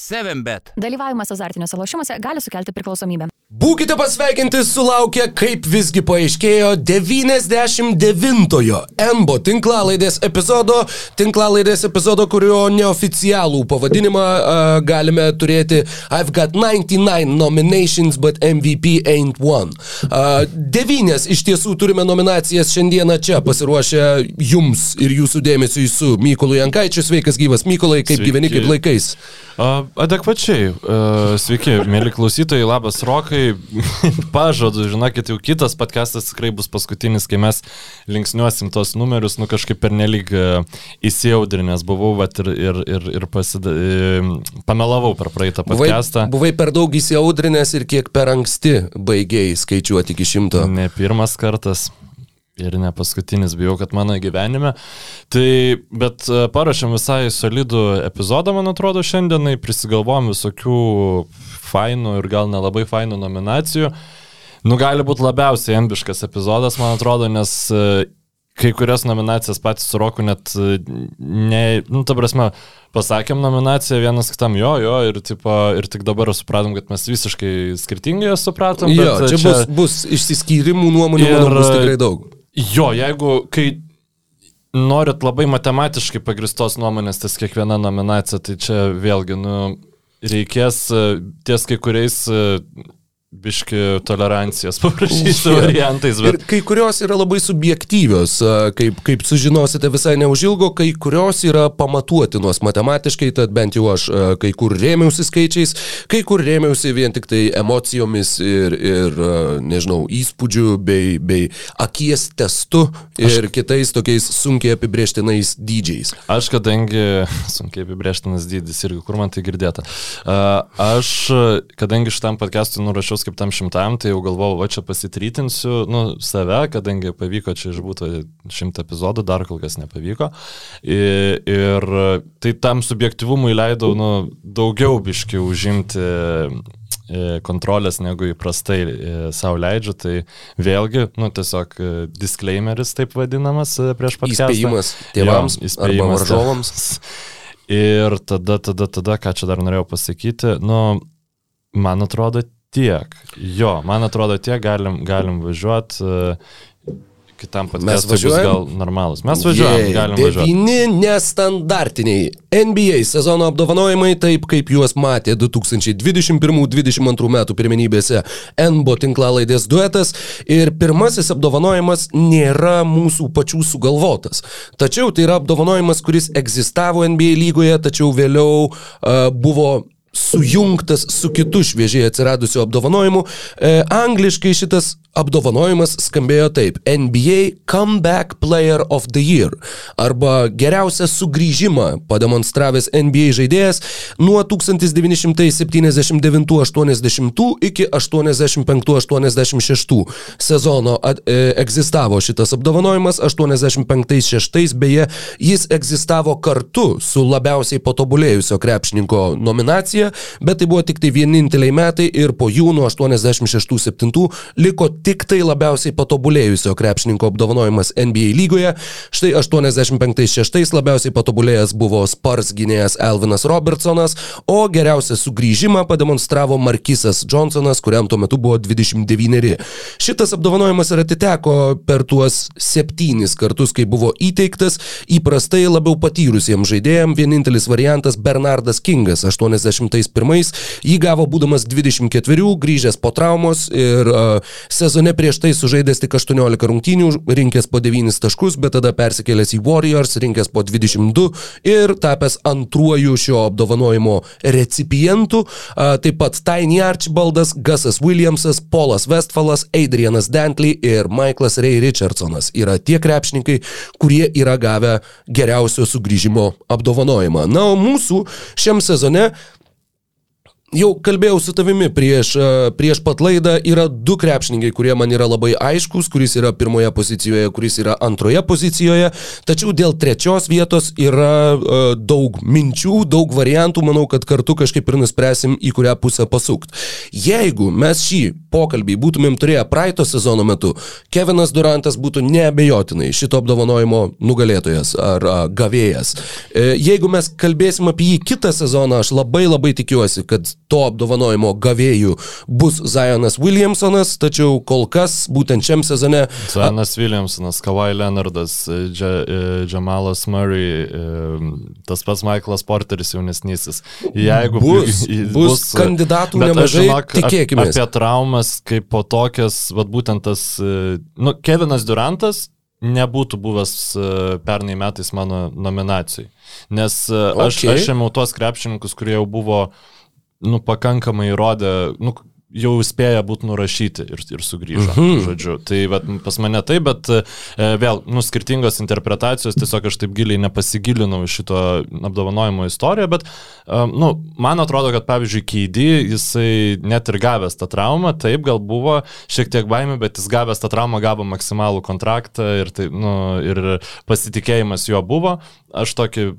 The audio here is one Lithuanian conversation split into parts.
7bet. Dalyvavimas azartiniuose lošimuose gali sukelti priklausomybę. Būkite pasveikinti sulaukę, kaip visgi paaiškėjo, 99-ojo Embo tinklalaidės epizodo, tinklalaidės epizodo, kurio neoficialų pavadinimą uh, galime turėti I've got 99 nominations, but MVP ain't one. Uh, devynės iš tiesų turime nominacijas šiandieną čia pasiruošę jums ir jūsų dėmesiui su Mykolu Jankaičiu. Sveikas gyvas Mykolai, kaip Sveiki. gyveni, kaip laikais. Adekvačiai. Sveiki, mėly klausytojai, labas Rokai. Pažadu, žinokit, jau kitas podcastas tikrai bus paskutinis, kai mes linksniuosim tos numerius, nu kažkaip pernelyg a, įsiaudrinęs buvau, vat, ir, ir, ir, ir pasida, e, pamelavau per praeitą Buvai, podcastą. buvai per daug įsiaudrinęs ir kiek per anksti baigėjai skaičiuoti iki šimto. Ne pirmas kartas. Ir ne paskutinis, bijau, kad mano gyvenime. Tai, bet e, parašėm visai solidų epizodą, man atrodo, šiandienai, prisigalvom visokių fainų ir gal nelabai fainų nominacijų. Nu, gali būti labiausiai ambiškas epizodas, man atrodo, nes e, kai kurias nominacijas patys su Roku net e, ne, nu, ta prasme, pasakėm nominaciją vienas kitam jo, jo, ir, tipo, ir tik dabar supratom, kad mes visiškai skirtingai jas supratom. Jo, bet, čia, čia bus, bus išsiskyrimų nuomonių, Ir- manau, bus tikrai daug. Jo, jeigu, kai norit labai matematiškai pagristos nuomonės, ties kiekviena nominacija, tai čia vėlgi, nu, reikės e, ties kai kuriais e, biški tolerancijos paprašysiu variantais, Ir bet kai kurios yra labai subjektyvios, kaip, kaip sužinosite visai neužilgo, kai kurios yra pamatuotinos matematiškai, tad bent jau aš kai kur rėmiausi skaičiais, kai kur rėmiausi vien tik tai emocijomis ir, ir nežinau, įspūdžių bei, bei akies testu ir aš... kitais tokiais sunkiai apibrieštinais dydžiais. aš kadangi, sunkiai apibrieštinas dydis irgi, kur man tai girdėta, aš, kadangi šitam podcast'ui nurašiau kaip tam šimtam, tai jau galvojau, va čia pasitrytinsiu, nu, save, kadangi pavyko čia išbūti šimtą epizodų, dar kol kas nepavyko. Ir, ir tai tam subjektivumui leidau, nu, daugiau biški užimti e, kontrolės negu įprastai e, savo leidžiu, tai vėlgi, nu, tiesiog e, disclaimeris taip vadinamas prieš podcastą. Įspėjimas tėvams Jo, arba varžovams. Ir tada, tada, tada, ką čia dar norėjau pasakyti, nu, man atrodo tiek. Jo, man atrodo tiek, galim, galim važiuoti. Kitam podcast'ui bus gal normalus. Mes važiuojam, Jei, galim važiuoti. Devyni nestandartiniai NBA sezono apdovanojimai, taip kaip juos matė 2021-2022 metų pirmenybėse NBO tinklalaidės duetas. Ir pirmasis apdovanojimas nėra mūsų pačių sugalvotas. Tačiau tai yra apdovanojimas, kuris egzistavo NBA lygoje, tačiau vėliau uh, buvo sujungtas su kitu šviežiai atsiradusiu apdovanojimu. E, angliškai šitas apdovanojimas skambėjo taip - NBA Comeback Player of the Year. Arba geriausią sugrįžimą pademonstravęs NBA žaidėjas nuo 1979-80 iki 85-86 sezono at, e, egzistavo šitas apdovanojimas, 85-6 beje jis egzistavo kartu su labiausiai patobulėjusio krepšininko nominacija, bet tai buvo tik tai vieninteliai metai ir po jų nuo 86-7 liko tik tai labiausiai patobulėjusio krepšininko apdovanojimas NBA lygoje. Štai 85-6 labiausiai patobulėjęs buvo Spars gynėjas Elvinas Robertsonas, o geriausią sugrįžimą pademonstravo Markisas Johnsonas, kuriam tuo metu buvo 29. Šitas apdovanojimas ir atiteko per tuos septynis kartus, kai buvo įteiktas įprastai labiau patyrusiems žaidėjams. Vienintelis variantas Bernardas Kingas 81. Jį gavo būdamas 24, grįžęs po traumos ir uh, sezone prieš tai sužaidęs tik 18 rungtynių, rinkęs po 9 taškus, bet tada persikėlęs į Warriors, rinkęs po 22 ir tapęs antruoju šio apdovanojimo recipientu. Taip pat Tiny Archibaldas, Gusas Williamsas, Polas Westfalas, Adrianas Dantley ir Michaelas Ray Richardsonas yra tie krepšininkai, kurie yra gavę geriausio sugrįžimo apdovanojimą. Na, o mūsų šiam sezone jau kalbėjau su tavimi prieš, e, prieš pat laidą, yra du krepšininkai, kurie man yra labai aiškus, kuris yra pirmoje pozicijoje, kuris yra antroje pozicijoje, tačiau dėl trečios vietos yra uh, daug minčių, daug variantų, manau, kad kartu kažkaip ir nuspręsim, į kurią pusę pasukti. Jeigu mes šį pokalbį būtumėm turėję praeito sezono metu, Kevinas Durantas būtų neabejotinai šito apdovanojimo nugalėtojas ar a, gavėjas. E, jeigu mes kalbėsim apie jį kitą sezoną, aš labai labai tikiuosi, kad to apdovanojimo gavėjų bus Zionas Williamsonas, tačiau kol kas būtent šiam sezone... Zionas Williamsonas, Kawhi Leonardas, Džamalas Murray, tas pats Michaelas Porteris jaunesnysis. Jeigu bus, bus, bus kandidatų nemažai, žinok, tikėkime. Apie traumas kaip po tokias, vad būtent tas, nu, Kevinas Durantas nebūtų buvęs pernai metais mano nominacijai. Nes aš, okay. aš ėmiau tuos krepšininkus, kurie jau buvo uh, nu, pakankamai įrodė, nu, jau spėja būti nurašyti ir, ir sugrįžo. Mm -hmm. Žodžiu. Tai vat, pas mane taip, bet e, vėl, nu, skirtingos interpretacijos, tiesiog aš taip giliai nepasigilinau šito apdovanojimo istoriją, bet, e, nu, man atrodo, kad pavyzdžiui, Keidį, jisai net ir gavęs tą traumą, taip, gal buvo šiek tiek baimė, bet jis gavęs tą traumą gavo maksimalų kontraktą ir, tai, nu, ir pasitikėjimas juo buvo. Aš tokį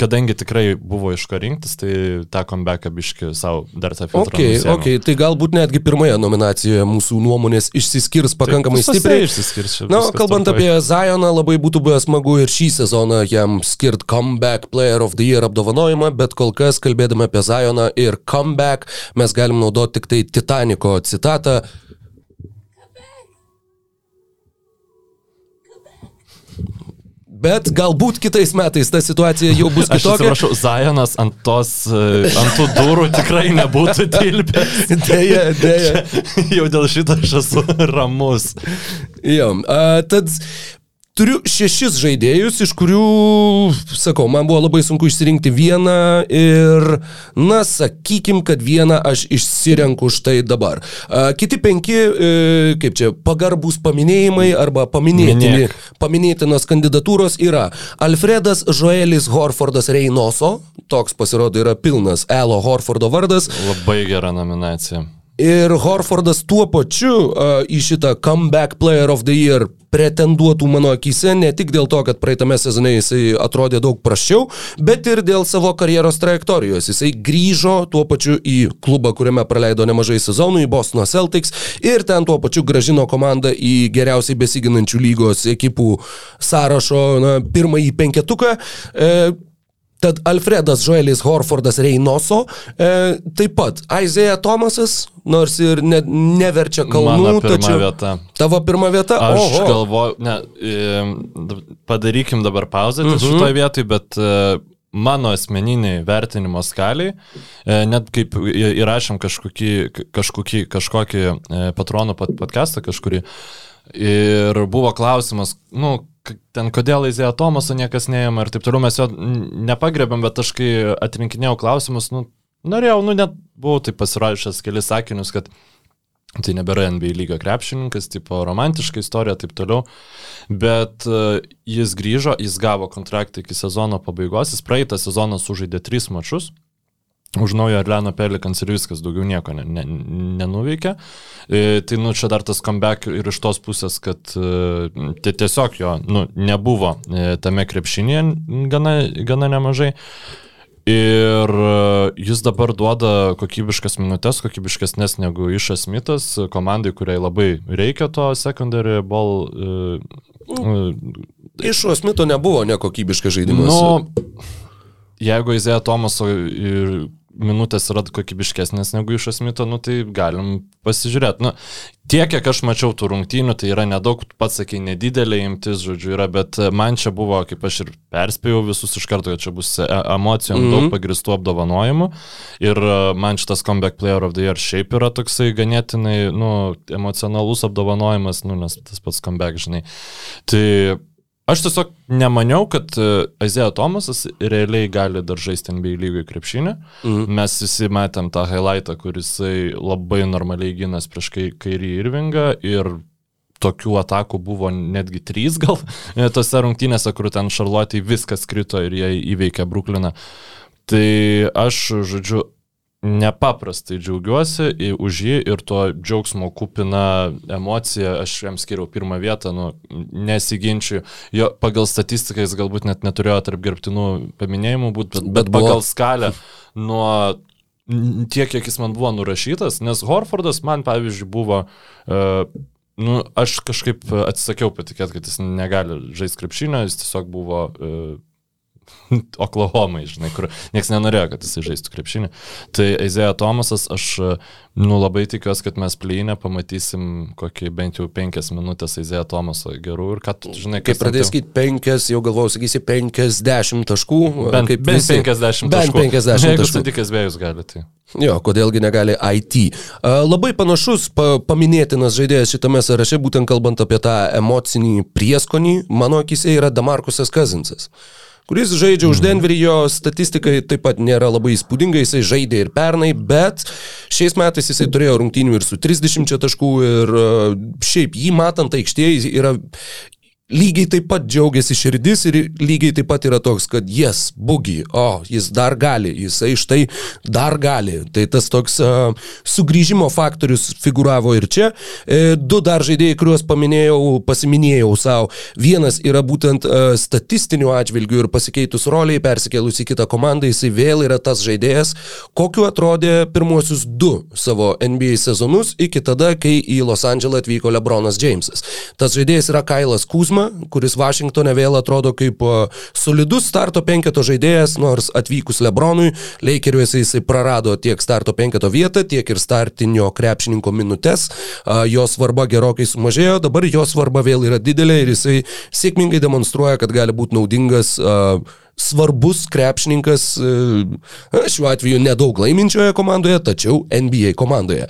kadangi tikrai buvo iš ko rinktis, tai tą comebacką biški savo dar tą filtrą. Okay, nusiėmiau. okay, tai galbūt netgi pirmoje nominacijoje mūsų nuomonės išsiskirs pakankamai tai stipriai. Išsiskirs, Na, kalbant tarpai. apie Zioną, labai būtų buvę smagu ir šį sezoną jam skirt Comeback Player of the Year apdovanojimą, bet kol kas kalbėdami apie Zioną ir Comeback mes galim naudoti tik tai Titanico citatą. Bet galbūt kitais metais ta situacija jau bus kitokia. Aš atsiprašau, Zajonas ant, tos, e, ant tų durų tikrai nebūtų tilpęs. Deja, deja. jau dėl šito aš esu ramus. Jo, a, tad Turiu šešis žaidėjus, iš kurių, sakau, man buvo labai sunku išsirinkti vieną ir, na, sakykim, kad vieną aš išsirenku štai dabar. Kiti penki, e, kaip čia, pagarbus paminėjimai arba paminėtini, paminėtinos kandidatūros yra Alfredas Joelis Horfordas Reinoso, toks pasirodo yra pilnas Elo Horfordo vardas. Labai gera nominacija. Ir Horfordas tuo pačiu uh, į šitą Comeback Player of the Year pretenduotų mano akise ne tik dėl to, kad praeitame sezone jisai atrodė daug prašiau, bet ir dėl savo karjeros trajektorijos. Jisai grįžo tuo pačiu į klubą, kuriame praleido nemažai sezonų, į Bostono Celtics ir ten tuo pačiu gražino komandą į geriausiai besiginančių lygos ekipų sąrašo na, pirmąjį penketuką. E, Tad Alfredas Joelis Horfordas Reinoso, e, taip pat Aizėja Tomasas, nors ir ne, neverčia kalnų. Mano pirma tačiau, vieta. Tavo pirma vieta? Aš Oho. galvoju, ne, padarykim dabar pauzę mhm. šitoje vietoje, bet e, mano asmeniniai vertinimo skaliai, e, net kaip įrašėm kažkokį, kažkokį, kažkokį e, patronų podcastą kažkurį, ir buvo klausimas, nu, ten kodėl Izėja Tomaso niekas neėmė ir taip toliau, mes jo nepagrebėm, bet aš kai atrinkinėjau klausimus, nu, norėjau, nu, net buvau taip pasirašęs kelis sakinius, kad tai nebėra NBA lygio krepšininkas, tipo romantiška istorija, taip toliau, bet uh, jis grįžo, jis gavo kontraktą iki sezono pabaigos, jis praeitą sezoną sužaidė tris mačius, už naujo Arleno Pelikans ir viskas, daugiau nieko ne, ne, nenuveikė. E, tai, nu, čia dar tas comeback ir iš tos pusės, kad e, tai tiesiog jo, nu, nebuvo e, tame krepšinėje gana, gana nemažai. Ir e, jis dabar duoda kokybiškas minutės, kokybiškesnės negu Išas Mitas, komandai, kuriai labai reikia to secondary ball. Uh, Iš Osmito nebuvo nekokybiškas žaidimas. Nu, jeigu Izėja Tomaso ir minutės yra kokybiškesnės negu iš Asmito, nu, tai galim pasižiūrėti. Nu, tiek, kiek aš mačiau tų rungtynių, tai yra nedaug, pats sakai, nedidelė imtis, žodžiu, yra, bet man čia buvo, kaip aš ir perspėjau visus iš karto, kad čia bus e, emocijom mm -hmm. daug pagristų apdovanojimų. Ir e, man šitas Comeback Player of the Year šiaip yra toksai ganėtinai, nu, emocionalus apdovanojimas, nu, nes tas pats comeback, žinai. Tai Aš tiesiog nemaniau, kad e, Tomasas realiai gali dar žaisti NBA lygoje krepšinį. Mhm. Mes visi matėm tą highlightą, kuris labai normaliai ginas prieš kairį Irvingą ir tokių atakų buvo netgi trys gal e, tose rungtynėse, kur ten Šarlotė viskas krito ir jie įveikė Brukliną. Tai aš, žodžiu, nepaprastai džiaugiuosi už jį ir to džiaugsmo kupina emocija, aš jam skiriau pirmą vietą, nu, nesiginčiu. Jo pagal statistiką jis galbūt net neturėjo tarp gerbtinų paminėjimų būti, bet, Bet bet buvo. pagal skalę nuo tiek, kiek jis man buvo nurašytas, nes Horfordas man, pavyzdžiui, buvo... Uh, Nu, aš kažkaip atsisakiau patikėti, kad jis negali žaisti krepšinio, jis tiesiog buvo uh, Oklahomai, žinai, kur niekas nenorėjo, kad jis žaistų krepšinį. Tai Eizėja Tomasas, aš nu, labai tikiuosi, kad mes pleinę pamatysim kokį bent jau penkias minutės Eizėja Tomaso gerų ir kad, žinai, Kai kas ten pradės sakyti penkias, jau galvojau, sakysi 50 taškų. Bent, kaip bent visi. 50 Bent taškų. 50 Jeigu taškų. Sadikas vėjus gali, tai. Jo, kodėlgi negali IT. A, Labai panašus, pa, paminėtinas žaidėjas šitame sąraše, būtent kalbant apie tą emocinį prieskonį, mano akise yra Damarkusas Kazinsas kuris žaidžia už Denverį, jo statistikai taip pat nėra labai įspūdinga, jisai žaidė ir pernai, bet šiais metais jisai turėjo rungtynių ir su 30 taškų ir a, šiaip jį matant aikštėje yra lygiai taip pat džiaugiasi širdis ir lygiai taip pat yra toks, kad jes, yes, bugi, o, jis dar gali, jisai štai dar gali. Tai tas toks uh, sugrįžimo faktorius figuravo ir čia. E, du dar žaidėjai, kuriuos paminėjau, pasiminėjau savo. Vienas yra būtent uh, statistiniu atžvilgiu ir pasikeitus roliai, persikėlus į kitą komandą, jisai vėl yra tas žaidėjas, kokiu atrodė pirmuosius du savo NBA sezonus iki tada, kai į Los Andželą atvyko Lebronas Jamesas. Tas žaidėjas yra Kailas Kuzma, kuris Vašingtone vėl atrodo kaip solidus starto penketo žaidėjas, nors atvykus Lebronui, Lakeriuose jisai prarado tiek starto penketo vietą, tiek ir startinio krepšininko minutės. Jo svarba gerokai sumažėjo, dabar jo svarba vėl yra didelė ir jisai sėkmingai demonstruoja, kad gali būti naudingas svarbus krepšininkas, e, šiuo atveju nedaug laiminčioje komandoje, tačiau NBA komandoje.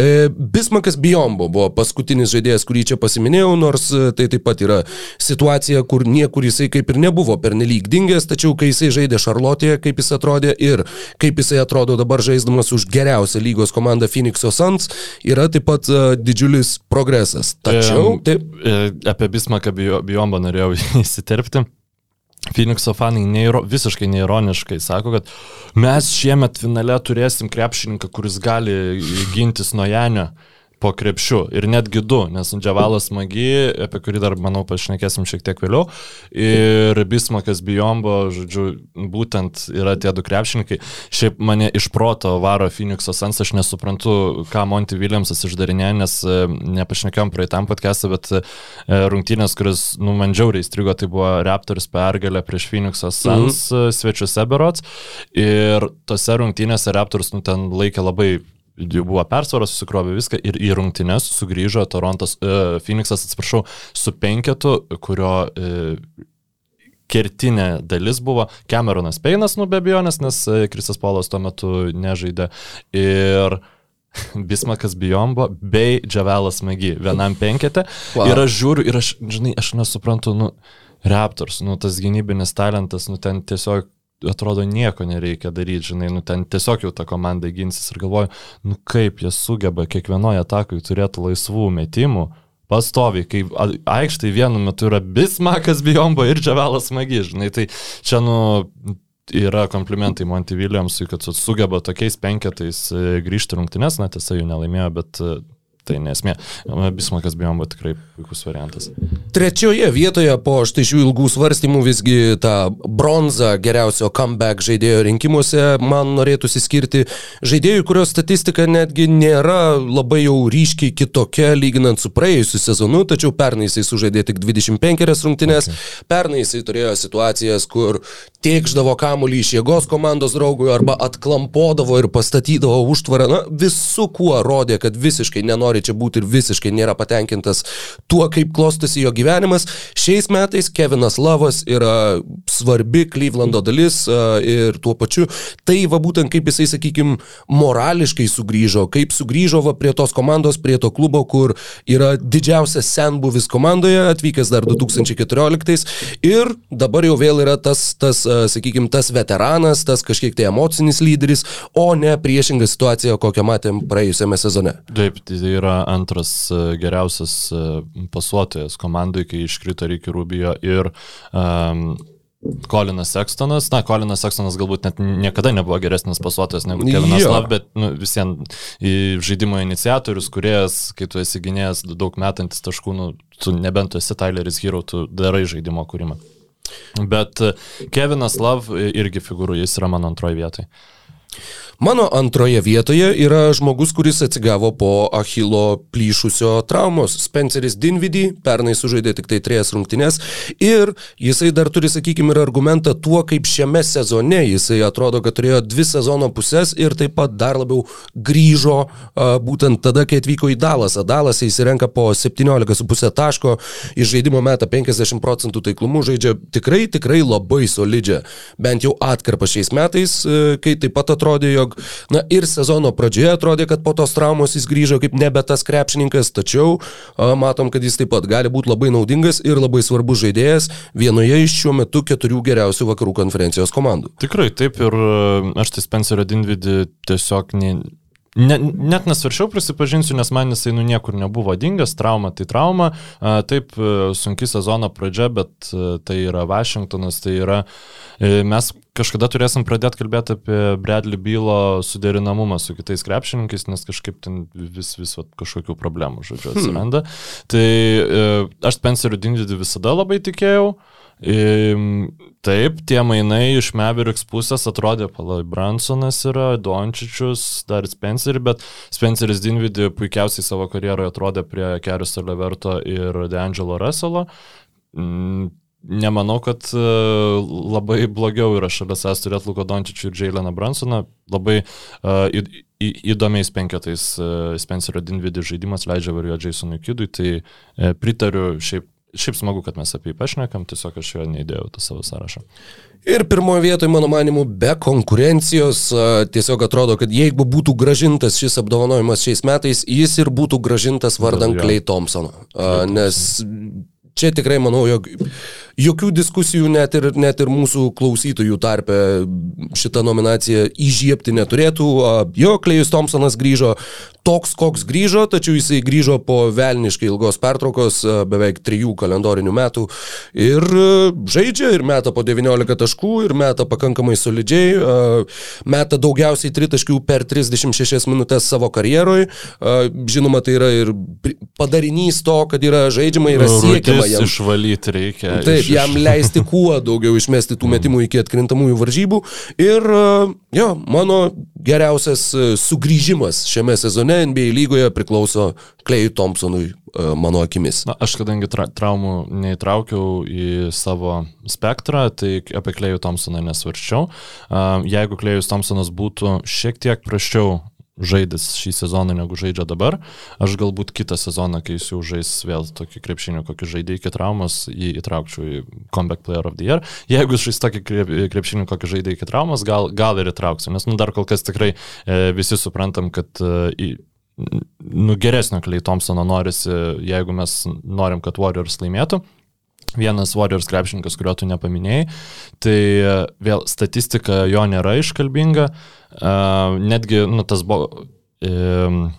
E, Bismakas Biombo buvo paskutinis žaidėjas, kurį čia pasiminėjau, nors e, tai taip pat yra situacija, kur niekur jisai kaip ir nebuvo pernelyg dingęs, tačiau kai jisai žaidė Šarlotėje, kaip jis atrodė ir kaip jisai atrodo dabar žaisdamas už geriausią lygos komandą Phoenix'o Suns, yra taip pat uh, didžiulis progresas. Tačiau, Em, taip, e, Apie Bismaką Bijombą norėjau įsiterpti. Phoenix'o fanai neiro, visiškai neironiškai sako, kad mes šiemet finale turėsim krepšininką, kuris gali gintis nuo Janio po krepšiu. Ir netgi du, nes Džiavalas Magi, apie kurį dar, manau, pašnekėsim šiek tiek vėliau, ir Bismakas Bijombo, žodžiu, būtent yra tie du krepšininkai. Šiaip mane iš proto varo Phoenix'o Sans, aš nesuprantu, ką Monty Williamsas išdarinė, nes e, nepašnekėjom praeitam podcast'e, bet e, rungtynės, kuris, nu, man džiauriai įstrigo, tai buvo Raptors pergalė prieš Phoenix'o Sans mm. svečiuose berots. Ir tose rungtynėse Raptors, nu, ten laikė labai jau buvo persvaras, susikrovė viską ir į rungtynes sugrįžo Torontas, uh, Phoenixas, atsiprašau, su penketu, kurio uh, kertinė dalis buvo Cameronas Peinas, nu be abejonės, nes uh, Kristas Polas tuo metu nežaidė. Ir Bismakas Bijombo bei Džavelas Magi vienam penkete. Wow. Ir aš žiūriu ir aš, žinai, aš nesuprantu, nu, Raptors, nu, tas gynybinis talentas, nu, ten tiesiog atrodo nieko nereikia daryti, žinai, nu ten tiesiog jau ta komanda ginsis ir galvoju, nu kaip jie sugeba kiekvienoje atakoje turėti laisvų metimų. Pastoviai, kai aikštai vienu metu yra Bismakas Bijombo ir Džavelas Magi, žinai, tai čia, nu, yra komplimentai Monty Williamsui, kad su- sugeba tokiais penketais e, grįžti rungtynes, na tiesa jų nelaimėjo, bet e, tai nesmė. Bismakas Bijombo tikrai puikus variantas. Trečioje vietoje po štai šių ilgų svarstymų visgi tą bronzą geriausio comeback žaidėjo rinkimuose man norėtųsi skirti žaidėjų, kurio statistika netgi nėra labai jau ryškiai kitokia lyginant su praėjusiu sezonu, tačiau pernai jisai sužaidė tik 25 rungtynes, okay. pernai jisai turėjo situacijas, kur tiekždavo kamuolį iš jėgos komandos draugui arba atklampodavo ir pastatydavo užtvarą, na visų kuo rodė, kad visiškai nenori čia būti ir visiškai nėra patenkintas tuo, kaip klostosi jo gyvenimas. Šiais metais Kevinas Lavas yra svarbi Clevelando dalis ir tuo pačiu tai va būtent kaip jisai, sakykime, morališkai sugrįžo, kaip sugrįžo va prie tos komandos, prie to klubo, kur yra didžiausias senbuvis komandoje, atvykęs dar 2014 ir dabar jau vėl yra tas, tas sakykime, tas veteranas, tas kažkiek tai emocinis lyderis, o ne priešinga situacija, kokią matėm praėjusiame sezone. Taip, tai yra antras e, geriausias e, pasuotojas komandai, kai iškrito Reikia Rubijo ir um, Kolinas Sextonas, na, Kolinas Sextonas galbūt net niekada nebuvo geresnis pasuotojas negu Kevinas. Love, bet nu, visiems žaidimo iniciatorius, kuriejas, kai tu esi gynėjęs daug metantis taškų, nu, tu nebent tu esi Tyleris Hero, tu darai žaidimo kūrimą. Bet e, Kevinas Love irgi figūrų, jis yra mano antroji vietoje. Mano antroje vietoje yra žmogus, kuris atsigavo po Achilo plyšusio traumos. Spenceris Dinvidy pernai sužaidė tik tai trejas rungtynes ir jisai dar turi, sakykime, ir argumentą tuo, kaip šiame sezone jisai atrodo, kad turėjo dvi sezono pusės ir taip pat dar labiau grįžo būtent tada, kai atvyko į Dalasą. Dalasą jis renka po 17,5 taško, iš žaidimo metą 50 procentų taiklumu, žaidžia tikrai, tikrai labai solidžią, bent jau atkarpą šiais metais, e, kai taip pat atrodė, jog, na ir sezono pradžioje atrodė, kad po tos traumos jis grįžo kaip nebe tas krepšininkas, tačiau a, matom, kad jis taip pat gali būti labai naudingas ir labai svarbus žaidėjas vienoje iš šiuo metu keturių geriausių vakarų konferencijos komandų. Tikrai taip ir aš tai Spencerio Dinvidį tiesiog ne, ne, net nesvaršiau prisipažinsiu, nes man jisai nu niekur nebuvo dingęs, trauma tai trauma, taip e, sunki sezono pradžia, bet e, tai yra Vašingtonas, tai yra e, mes kažkada turėsim pradėti kalbėti apie Bradley Bylo suderinamumą su kitais krepšininkais, nes kažkaip ten vis, vis vat, kažkokių problemų, žodžiu, atsiranda. Hmm. Tai aš Spenceriu Dinvidį visada labai tikėjau. Taip, tie mainai iš Mavericks pusės atrodė, palai, Bransonas yra, Dončičius, dar Spencerį, bet Spenceris Dinvidį puikiausiai savo karjeroje atrodė prie Kerius Leverto ir DeAngelo Russello. Mm, Nemanau, kad e, labai blogiau yra šalia savęs turėti Luko Dončičių ir Jaileną Bransoną. Labai uh, į, į, įdomiais penketais uh, Spencerio Dinvidį žaidimas leidžia varijuoti Jasonui Kidui, tai uh, pritariu šiaip Šiaip smagu, kad mes apie jį pašnekam, tiesiog aš jo neįdėjau tą savo sąrašą. Ir pirmoje vietoje, mano manimu, be konkurencijos, tiesiog atrodo, kad jeigu būtų gražintas šis apdovanojimas šiais metais, jis ir būtų gražintas vardan. Clay Thompsono. Nes čia tikrai manau, jog jokių diskusijų net ir, net ir mūsų klausytojų tarpe šitą nominaciją įžiepti neturėtų. Jo, Klejus Thompsonas grįžo toks, koks grįžo, tačiau jisai grįžo po velniškai ilgos pertraukos, beveik trijų kalendorinių metų. Ir žaidžia, ir meta po 19 taškų, ir meta pakankamai solidžiai, meta daugiausiai tritaškių per 36 minutės savo karjeroje. Žinoma, tai yra ir padarinys to, kad yra žaidžiama, yra siekiama jam. išvalyti reikia. Taip, iš- jam leisti kuo daugiau išmesti tų metimų iki atkrintamųjų varžybų. Ir e, jo, mano geriausias e, sugrįžimas šiame sezone NBA lygoje priklauso Klejui Thompsonui, e, mano akimis. Na, aš kadangi tra traumų neįtraukiau į savo spektrą, tai apie Klejų Thompsoną nesvarščiau. Jeigu Klejus Thompsonas būtų šiek tiek praščiau žaidęs šį sezoną negu žaidžia dabar, aš galbūt kitą sezoną, kai jis jau žais vėl tokį krepšinį, kokį žaidė iki traumos, jį įtraukčiau į Comeback Player of the Year. Jeigu jis žais tokį krep- krepšinį, kokį žaidė iki traumos, gal, gal ir įtrauksiu, nes nu, dar kol kas tikrai e, visi suprantam, kad e, nu, geresnio Klei Thompsono norisi, jeigu mes norim, kad Warriors laimėtų. Vienas Warriors krepšininkas, kurio tu nepaminėjai, tai e, vėl statistika jo nėra iškalbinga, e, netgi, nu, tas buvo... E,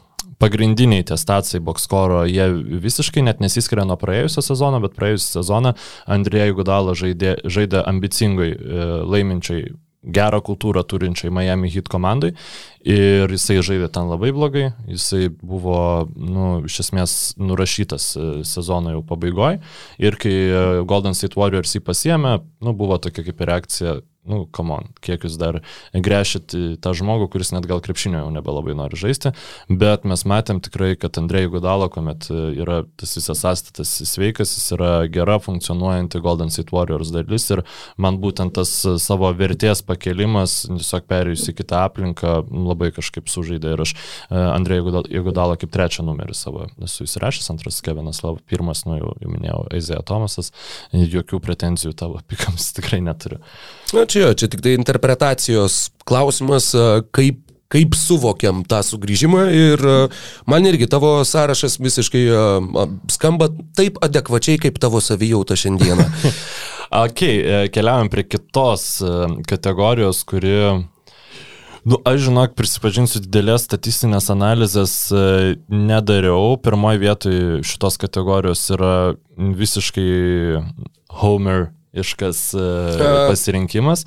pagrindiniai tie stacijai boxkoro, jie visiškai net nesiskiria nuo praėjusio sezono, bet praėjusią sezoną Andrėjų Gudalo žaidė, žaidė ambicingai, e, laiminčiai gerą kultūrą turinčiai Miami Heat komandai. Ir jisai žaidė ten labai blogai, jisai buvo, nu, iš esmės nurašytas e, sezono jau pabaigoje ir kai e, Golden State Warriors jį pasiemė, nu, buvo tokia kaip reakcija, nu, come on, kiek jūs dar grešit tą žmogų, kuris net gal krepšinio jau nebelabai nori žaisti, bet mes matėm tikrai, kad Andrėjų Gudalo, kuomet yra tas visas sąstatas sveikas, jis yra gera funkcionuojanti Golden State Warriors dalis ir man būtent tas savo vertės pakelimas, tiesiog perėjus į kitą aplinką, labai kažkaip sužaidė ir aš e, Andrėjų Gudalo kaip trečią numerį savo esu įsirašęs, antras Kevinas Love, pirmas, nu jau, jau minėjau, Aizėja Tomasas, jokių pretenzijų tavo pikams tikrai neturiu. Na čia, čia tik tai interpretacijos klausimas, kaip kaip suvokiam tą sugrįžimą ir man irgi tavo sąrašas visiškai skamba taip adekvačiai kaip tavo savijauta šiandieną. Ok, e, keliaujam prie kitos e, kategorijos, kuri Nu, aš žinok, prisipažinsiu, didelės statistinės analizės e, nedariau. Pirmoji vietoje šitos kategorijos yra visiškai Homer iškas A. pasirinkimas.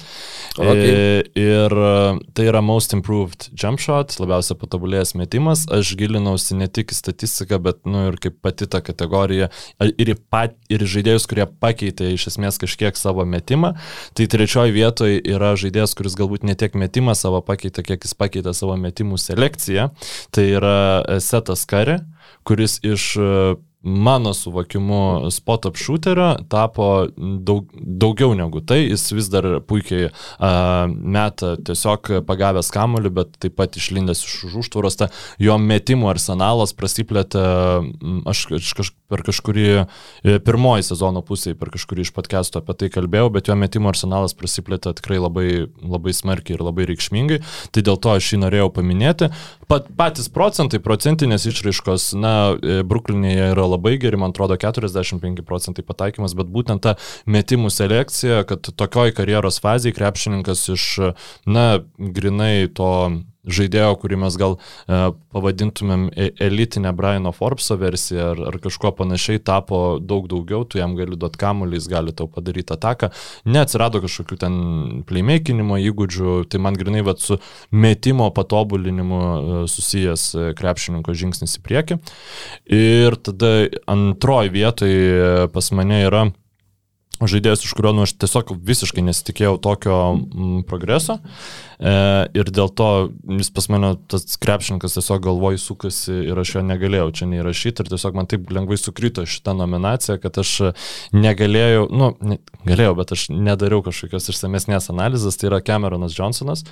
Okay. E, Ir e, tai yra most improved jump shot, labiausiai patobulėjęs metimas. Aš gilinausi ne tik į statistiką, bet nu, ir kaip pati ta kategorija, ir į, pat, ir į žaidėjus, kurie pakeitė iš esmės kažkiek savo metimą. Tai trečioji vietoje yra žaidėjas, kuris galbūt ne tiek metimą savo pakeitė, kiek jis pakeitė savo metimų selekciją. Tai yra e, Setas Kari, kuris iš e, mano suvokimu spot up shooterio tapo daug, daugiau negu tai, jis vis dar puikiai uh, meta tiesiog pagavęs kamuolį, bet taip pat išlindęs iš už užtvaros, ta jo metimų arsenalas prasiplėtė, aš, aš kaž, per kažkurį e, pirmoji sezono pusėje, per kažkurį iš podcast'o apie tai kalbėjau, bet jo metimų arsenalas prasiplėtė tikrai labai, labai smarkiai ir labai reikšmingai, tai dėl to aš jį norėjau paminėti. Pat, patys procentai, procentinės išraiškos, na, Bruklinėje yra labai geri, man atrodo 45 procentai pataikymas, bet būtent ta metimų selekcija, kad tokioj karjeros fazėje krepšininkas iš, na, grinai to žaidėjo, kurį mes gal e, pavadintumėm e- elitinę Briano Forbeso versiją ar, ar kažko panašiai, tapo daug daugiau, tu jam gali duoti kamuolį, jis gali tau padaryti ataką. Neatsirado kažkokių ten playmakinimo įgūdžių, tai man grinai vat su metimo patobulinimu e, susijęs e, krepšininko žingsnis į priekį. Ir tada antroji vietoje pas mane yra žaidėjas, iš kurio nu, aš tiesiog visiškai nesitikėjau tokio mm, progreso. E, ir dėl to jis pas mane, tas krepšininkas tiesiog galvoj sukasi ir aš jo negalėjau čia neįrašyti ir tiesiog man taip lengvai sukrito šitą nominaciją, kad aš negalėjau, nu, ne, galėjau, bet aš nedariau kažkokios išsamesnės analizės, tai yra Cameronas Johnsonas,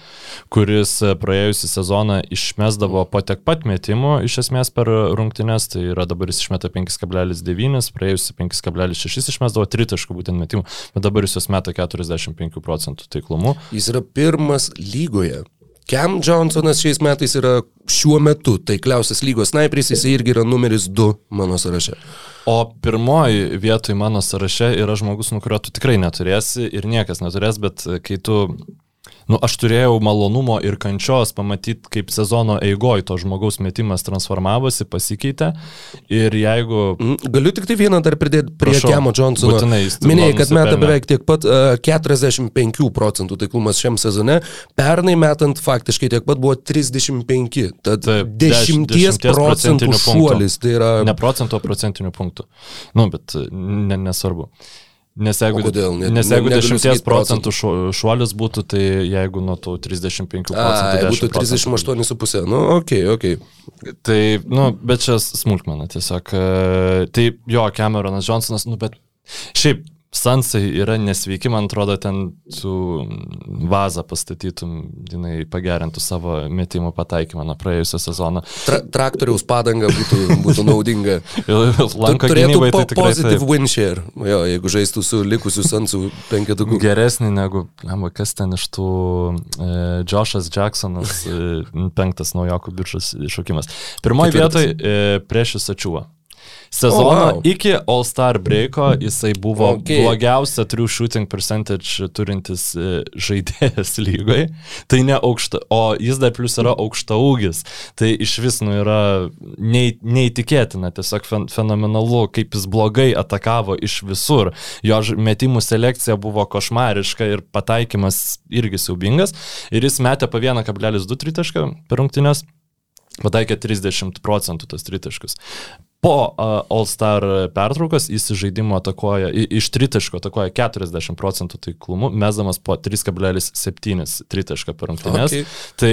kuris praėjusią sezoną išmesdavo po tiek pat metimų iš esmės per rungtynes, tai yra dabar jis išmeta 5,9, praėjusią 5,6 išmesdavo 3 taškų būtent metimų, bet dabar jis juos meta 45 procentų taiklumu. Jis yra pirmas lygoje. Cam Johnsonas šiais metais yra šiuo metu taikliausias lygos sniperis, jis irgi yra numeris 2 mano sąraše. O pirmoji vietoj mano sąraše yra žmogus, nuo kurio tu tikrai neturėsi ir niekas neturės, bet kai tu Nu, aš turėjau malonumo ir kančios pamatyti, kaip sezono eigoje to žmogaus metimas transformavosi, pasikeitė. Ir jeigu... Mm, Galiu tik tai vieną dar pridėti prie Prašau, Kemo Johnsono. būtinai, Minėjai, kad meta beveik tiek pat uh, 45 procentų taiklumas šiam sezone. Pernai metant faktiškai tiek pat buvo 35. Tad Taip, 10 10 procentų šuolis. Tai yra... Ne procento, procentinių punktų. Nu, bet ne, nesvarbu. Nes jeigu, kodėl? Ne- nes ne- jeigu negaliu 10 sakyt procentų šu- šuolis būtų, tai jeigu nuo tų 35 procentų... 10 būtų procentų. 38,5. Nu, okei. Okay. Tai, nu, bet čia smulkmena tiesiog. e, Tai jo, Cameronas Johnsonas, nu, bet šiaip Sansai yra nesveiki, man atrodo, ten su vazą pastatytum, jinai pagerintų savo metimų pataikymą nuo praėjusią sezoną. Tra traktoriaus padanga būtų, būtų naudinga. Lanko gynybai po tai tikrai positive taip. win share. Jo, jeigu žaistų su likusiu Sansų penketuku. Geresnį negu, lemba, kas ten iš tų e, Joshas Jacksonas, e, penktas naujokų biržas šaukimas. Pirmoji Ketvirtas. vietoj e, prieš Isačiuą. Sezoną oh, wow. iki All Star breako jisai buvo Okay. blogiausia true shooting percentage turintis e, žaidėjas lygoje. Tai ne aukšta, o jis dar plus yra aukšta ūgis. Tai iš vis nu yra nei, neįtikėtina, tiesiog fen, fenomenalu, kaip jis blogai atakavo iš visur. Jo metimų selekcija buvo košmariška ir pataikymas irgi siaubingas. Ir jis metė po 1,2 tritašką per rungtynės. Pataikė 30 procentų tas tritaškus. Po uh, All Star pertraukos jis iš žaidimo atakuoja, i- iš tritaško atakuoja 40 procentų taiklumu, mesdamas po 3,7 tritašką per rungtynės. Okay. Tai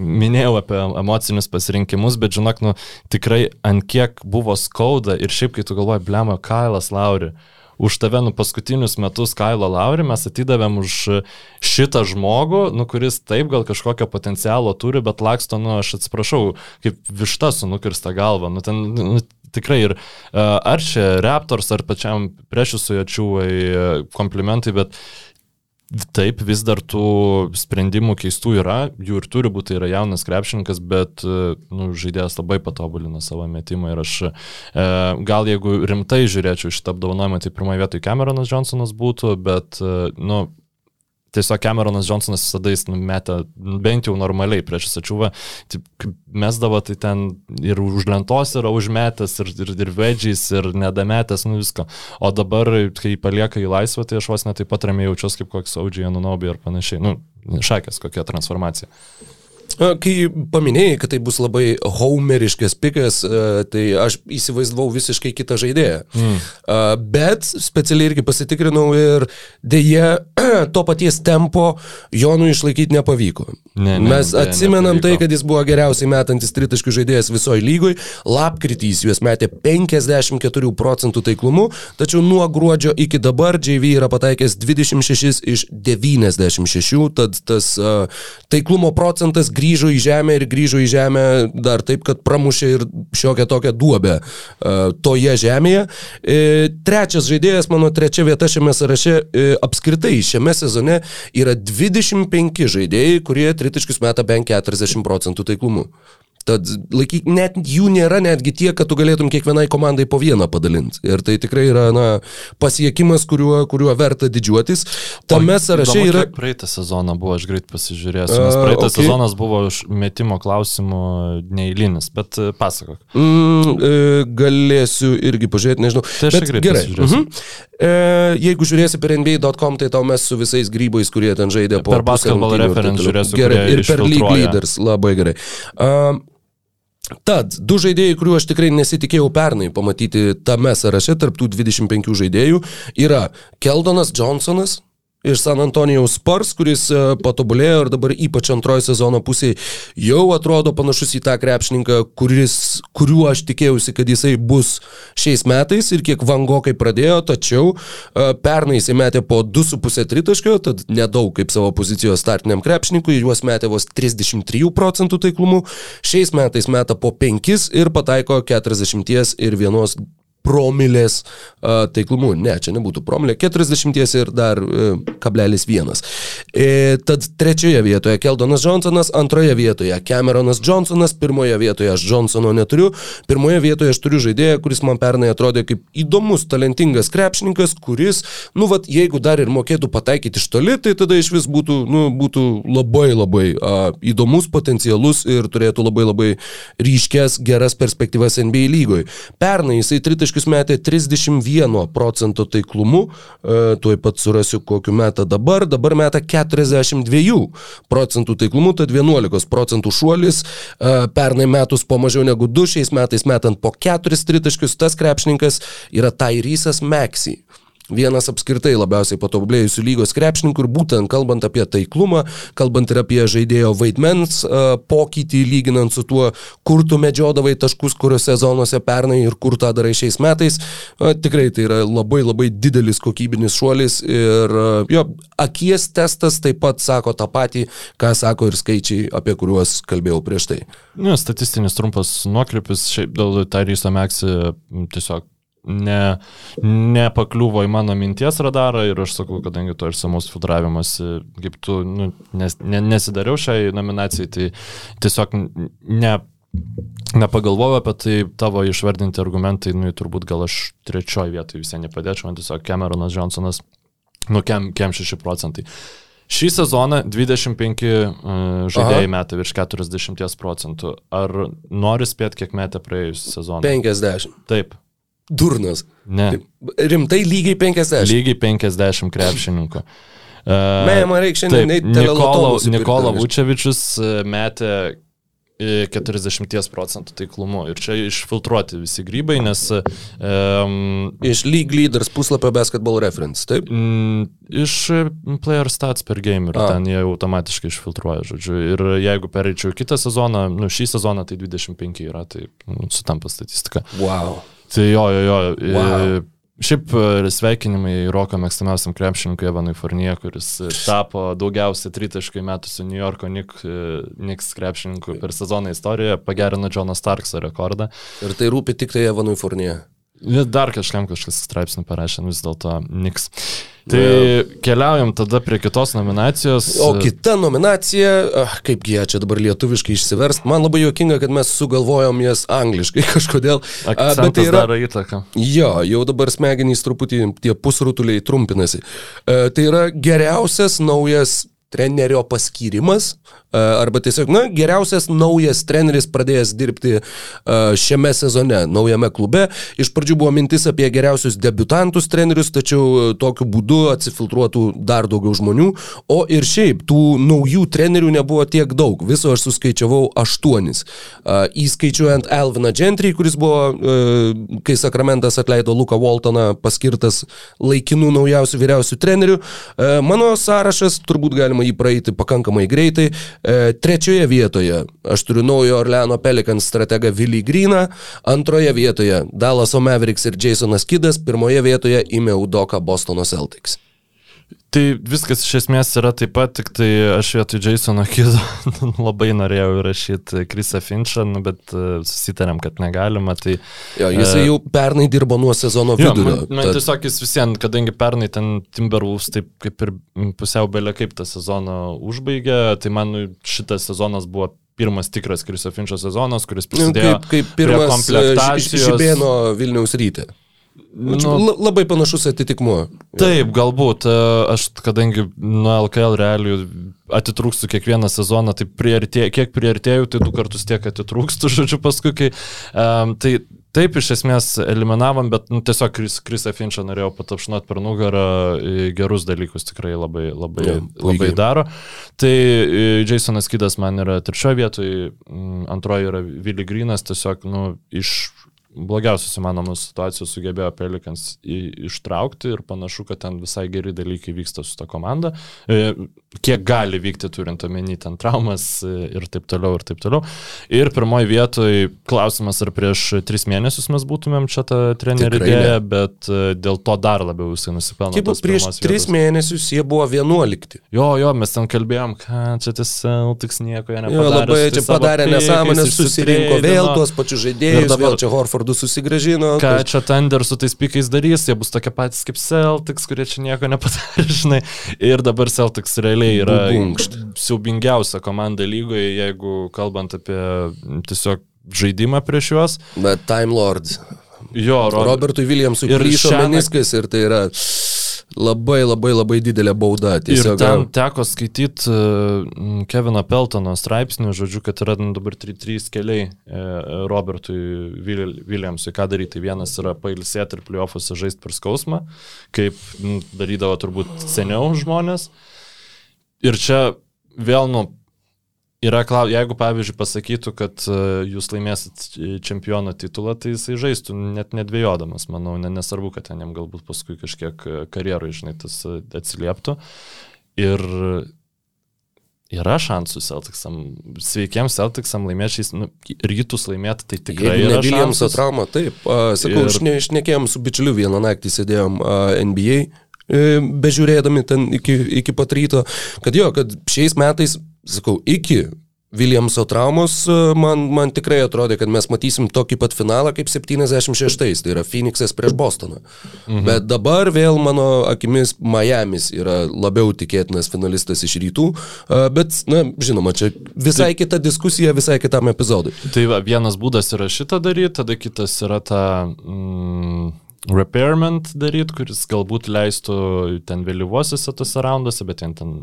minėjau apie emocinius pasirinkimus, bet žinok, nu, tikrai ant kiek buvo skauda ir šiaip, kai tu galvoji, blemo, Kailas Lauri. Už tave, nu, paskutinius metus Kailo Lauri mes atidavėm už šitą žmogų, nu, kuris taip gal kažkokio potencialo turi, bet laksto, nu, aš atsiprašau, kaip višta su nukirsta galva. Nu, ten, nu, tikrai ir uh, ar čia Raptors, ar pačiam priešusui ačiūvai komplimentai, bet Taip, vis dar tų sprendimų keistų yra, jų ir turi būti, tai yra jaunas krepšininkas, bet e, nu, žaidėjas labai patobulino savo metimą ir aš e, gal jeigu rimtai žiūrėčiau šitą apdovanojimą, tai pirmoje vietoje Cameronas Johnsonas būtų, bet e, nu, tiesiog Cameronas Johnsonas visada jis numetė bent jau normaliai prieš Sačiuvą, mesdavo tai ten ir už lentos yra užmetęs, ir, ir, ir vedžiais, ir nedametęs, nu visko. O dabar, kai palieka į laisvę, tai aš vos net taip pat ramiai jaučiuosi kaip koks Audžiai Anunobi ir panašiai. Nu, šakės kokia transformacija. Kai paminėjai, kad tai bus labai homeriškas pikas, tai aš įsivaizdavau visiškai kitą žaidėją. Mm. Bet specialiai irgi pasitikrinau ir dėje to paties tempo Jonų išlaikyti nepavyko. Ne, ne, Mes ne, atsimenam nepavyko. tai, kad jis buvo geriausiai metantis tritaškių žaidėjas visoje lygoje. Lapkritys juos metė 54 procentų taiklumu, tačiau nuo gruodžio iki dabar JV yra pataikęs 26 iš 96, tad tas taiklumo procentas grįžo į žemę ir grįžo į žemę dar taip, kad pramušė ir šiokią tokią duobę uh, toje žemėje. E, trečias žaidėjas, mano trečia vieta šiame sąraše e, apskritai šiame sezone yra 25 žaidėjai, kurie tritaškius meta bent 40 procentų taiklumu. Tad laikyk, net jų nėra netgi tiek, kad tu galėtum kiekvienai komandai po vieną padalinti. Ir tai tikrai yra na, pasiekimas, kuriuo, kuriuo verta didžiuotis. Tame sąraše yra... Praeitą sezoną buvo, aš greit pasižiūrėsiu, nes A, praeitas okei. sezonas buvo metimo klausimų neįlinis, bet e, pasakok. Mm, e, galėsiu irgi pažiūrėti, nežinau. Tai aš greit gerai. pasižiūrėsiu. Mhm. E, jeigu žiūrėsi per NBA.com, tai tau mes su visais grybais, kurie ten žaidė po... Per Basketball toliau. žiūrėsiu, Gerai, ir per League. Leaders, labai gerai. Um, Tad, du žaidėjai, kuriuo aš tikrai nesitikėjau pernai pamatyti tame sąraše, tarptų 25 žaidėjų, yra Keldonas Johnsonas, iš San Antonijaus Spurs, kuris e, patobulėjo ir dabar ypač antrojo sezono pusėje jau atrodo panašus į tą krepšininką, kuris, kuriuo aš tikėjausi, kad jisai bus šiais metais ir kiek vangokai pradėjo, tačiau e, pernai jisai metė po 2,5 tritaškio, tad nedaug kaip savo pozicijos startiniam krepšininkui, juos metė vos 33 procentų taiklumu, šiais metais meta po 5 ir pataiko 40 ir vienos promilės uh, taiklumu. Ne, čia nebūtų promilė. 40 ir dar uh, kablelis vienas. E, tad trečioje vietoje Keldonas Johnsonas, antroje vietoje Cameronas Johnsonas, pirmoje vietoje aš Johnsono neturiu, pirmoje vietoje aš turiu žaidėją, kuris man pernai atrodė kaip įdomus, talentingas krepšininkas, kuris, nu, vat, jeigu dar ir mokėtų pataikyti iš toli, tai tada iš vis būtų, nu, būtų labai labai uh, įdomus, potencialus ir turėtų labai labai ryškės, geras perspektyvas NBA lygoje. Pernai jisai tritaškius metė 31 procento taiklumu, uh, tuoj pat surasiu kokiu metą dabar, dabar meta 42 procentų taiklumu, tad 11 procentų šuolis, uh, pernai metus po mažiau negu 2, šiais metais metant po 4 tritaškius, tas krepšininkas yra Tairysas Maxi. Vienas apskritai labiausiai patobulėjusių lygos krepšininkų ir būtent kalbant apie taiklumą, kalbant ir apie žaidėjo vaidmens uh, pokytį lyginant su tuo, kur tu medžiodavai taškus, kuriuose zonuose pernai ir kur tą darai šiais metais, uh, tikrai tai yra labai labai didelis kokybinis šuolis ir uh, jo akies testas taip pat sako tą patį, ką sako ir skaičiai, apie kuriuos kalbėjau prieš tai. Nu, statistinis trumpas nuokrypis, šiaip dėl Taryso Meksi tiesiog ne, nepakliuvo į mano minties radarą ir aš sakau, kadangi to ir samos filtravimas, kaip tu nu, nes, ne, nesidariau šiai nominacijai, tai tiesiog ne, nepagalvojau apie tai, tavo išvardinti argumentai, nu, turbūt gal aš trečioji vietoje visai nepadėčiau, man tiesiog Cameronas Johnsonas, nu, kem, kem 6 procentai. Šį sezoną 25 uh, žaidėjai metė virš 40 procentų. Ar nori spėti, kiek metė praėjusią sezoną? 50. Taip. Durnas. Ne. Rimtai lygiai 50. Lygiai 50 krepšininkų. Man reikia šiandien Nikola. Vučevičius e, metė e, 40 procentų taiklumu. Ir čia išfiltruoti visi grybai, nes um, Iš League Leaders puslapio Basketball Reference, taip? Mm, iš player stats per game ir A. ten jie automatiškai išfiltruoja, žodžiu. Ir jeigu pereičiau kitą sezoną, nu šį sezoną tai 25 yra, tai nu, sutampa statistika. Wow. Tai jo, jo, jo. Wow. e, Šiaip e, sveikinimai Roko mėgstamiausiam krepšininkui Evanui Fornie, kuris e, tapo daugiausiai tritaškai metusių New Yorko Knicks, krepšininkų per sezoną istorijoje, pagerino Jonas Starkso rekordą. Ir tai rūpi tik tai Evanui Fournier. Ir Dar kažkam kažkas straipsnį parašė, nu vis dėlto Knicks. Tai keliaujam tada prie kitos nominacijos. O kita nominacija, ah, kaipgi ją čia dabar lietuviškai išsiverst, man labai juokinga, kad mes sugalvojom jas angliškai kažkodėl. Ah, Bet tai yra... daro įtaką. Jo, jau dabar smegenys truputį tie pusrutuliai trumpinasi. Uh, tai yra geriausias naujas trenerio paskyrimas, arba tiesiog, na, geriausias naujas treneris pradėjęs dirbti šiame sezone, naujame klube. Iš pradžių buvo mintis apie geriausius debutantus trenerius, tačiau tokiu būdu atsifiltruotų dar daugiau žmonių, o ir šiaip tų naujų trenerių nebuvo tiek daug, viso aš suskaičiavau aštuonis. Įskaičiuojant Elviną Gentry, kuris buvo, kai Sakramentas atleido Luką Waltoną, paskirtas laikinų naujausių vyriausių trenerių. Mano sąrašas, turbūt galima jį praeiti pakankamai greitai. E, trečioje vietoje aš turiu naujo Orleano Pelikans strategą Vilį Gryną, antroje vietoje Dallas Mavericks ir Jasonas Kidas, pirmoje vietoje įmė Udoka Bostono Celtics. Tai viskas iš esmės yra taip pat, tik tai aš vietoj Jasono Kido labai norėjau įrašyti Krisą Finchą, nu, bet uh, susitarėm, kad negalima. Tai, jo, jis uh, jau pernai dirbo nuo sezono vidurio. Jo, man, man tad... tiesiog jis visiems, kadangi pernai ten Timberwolves taip kaip ir pusiau belė kaip tą sezoną užbaigė, tai man šitas sezonas buvo pirmas tikras Kriso Finčio sezonas, kuris nu, prisidėjo kaip, kaip pirmas e, komplektacijos. Žibėno Vilniaus ryte. Nu, labai panašus atitikmuo. Taip, galbūt. E, aš, kadangi nuo LKL realijų atitrūkstu kiekvieną sezoną, tai priartė, kiek priartėjau, tai du kartus tiek atitrūkstu, žodžiu, paskui, kai... Um, tai Taip, iš esmės eliminavom, bet nu, tiesiog Kris, Krisą Finčą norėjau patapšnot per nugarą, gerus dalykus tikrai labai, labai, ja, labai daro. Tai Jasonas Kidas man yra trečioje vietoje, antroji yra Vili Grinas, tiesiog nu, iš blogiausios įmanomos situacijos sugebėjo Pelikans ištraukti ir panašu, kad ten visai geri dalykai vyksta su ta komanda. E, kiek gali vykti turint omeny ten traumas e, ir taip toliau ir taip toliau. Ir pirmoji vietoje klausimas, ar prieš tris mėnesius mes būtumėm čia tą trenerių idėją, bet e, dėl to dar labiau jisai nusipelno. Kaip prieš tris mėnesius jie buvo vienuolikti. Jo, jo, mes ten kalbėjom, kad čia tiesiog tiks nieko jie nepadarė. Jo, labai čia padarė nesąmonės, susirinko vėl tuos pačius žaidėjus, dabar, vėl čia Horford vardu susigražino. Ką kas... čia Thunder su tais pikais darys, jie bus tokie patys kaip Celtics, kurie čia nieko nepadarė, žinai. Ir dabar Celtics realiai yra Bunkšt. siaubingiausia komanda lygoje, jeigu kalbant apie tiesiog žaidimą prieš juos. Bet Time Lord. Jo, Rob... Robertui Williamsui ir plyšo šią... meniskas ir tai yra labai labai labai didelė bauda. Tiesiog... Ir ten teko skaityti uh, Kevino Peltono straipsnį, žodžiu, kad yra dabar trys keliai uh, Robertui Williamsui, ką daryti. Tai vienas yra pailsėti ir playoffuose žaisti per skausmą, kaip darydavo turbūt seniau žmonės. Ir čia vėl, nu, Yra, jeigu pavyzdžiui pasakytų, kad e, jūs laimėsit čempiono titulą, tai jisai žaistų net nedvėjodamas, manau, nesvarbu, kad ten jam galbūt paskui kažkiek e, karjeroj, žinai, tas e, atsilieptų. Ir yra šansų Celticsam, sveikiems Celticsam laimėčiais, nu, rytus laimėti, tai tikrai Jeigu yra. Williams trauma, taip. Uh, sakau, ir... šnekėjom su bičiuliu vieną naktį, sėdėjom uh, NBA, bežiūrėdami ten iki, iki pat ryto, kad jo, kad šiais metais sakau, iki Williamso traumos man, man tikrai atrodė, kad mes matysim tokį pat finalą kaip 76, tai yra Phoenixas prieš Bostoną. Mhm. Bet dabar vėl mano akimis Miami's yra labiau tikėtinas finalistas iš rytų, bet, na, žinoma, čia visai tai, kita diskusija, visai kitam epizodui. Tai va, vienas būdas yra šitą daryti, tada kitas yra ta... Mm, repairment daryti, kuris galbūt leistų ten vėlyvosiuose tose raunduose, bet ten, ten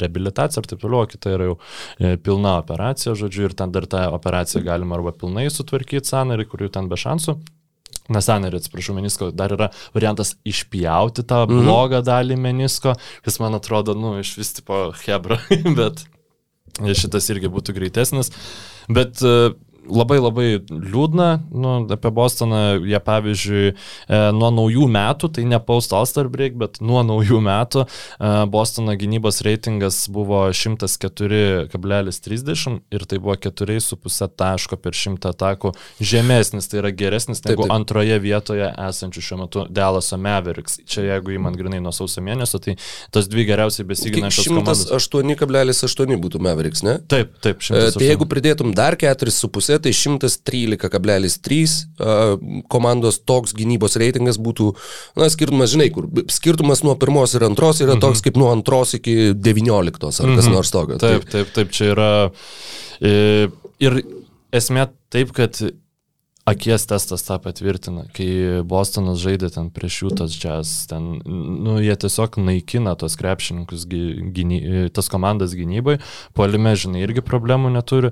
reabilitacija ir taip toliau, kita yra jau e, pilna operacija, žodžiu, ir ten dar tą operaciją galima arba pilnai sutvarkyti sanarį, kurių ten be šansų. Nesanarį, atsiprašau, menisko, dar yra variantas išpjauti tą mm -hmm. blogą dalį menisko, kas man atrodo, nu, iš vis tipo hebra, bet šitas irgi būtų greitesnis. Bet uh, labai labai liūdna nu, apie Bostoną. Jie pavyzdžiui, e, nuo naujų metų, tai ne post All-Star break, bet nuo naujų metų e, Bostono gynybos reitingas buvo 104,30 ir tai buvo 4,5 taško per 100 atakų žemesnis, tai yra geresnis negu taip, taip. antroje vietoje esančių šiuo metu Dalaso Mavericks. Čia jeigu įman grinai nuo sausio mėnesio, tai tos dvi geriausiai besiginančios komandos. 108,8 būtų Mavericks, ne? Taip, taip. 108. E, tai jeigu pridėtum dar 4,5, tai 113,3 komandos toks gynybos reitingas būtų, na, skirtumas, žinai, kur skirtumas nuo pirmos ir antros yra toks kaip nuo antros iki 19 ar kas nors tokio. Taip, taip, taip, čia yra. e, Ir esmė taip, kad akies testas tą patvirtina, kai Bostonas žaidė ten prieš jų tas džias, ten, nu, jie tiesiog naikina tos krepšininkus, gy- gyny, tas komandas gynybai, puolime, žinai, irgi problemų neturi.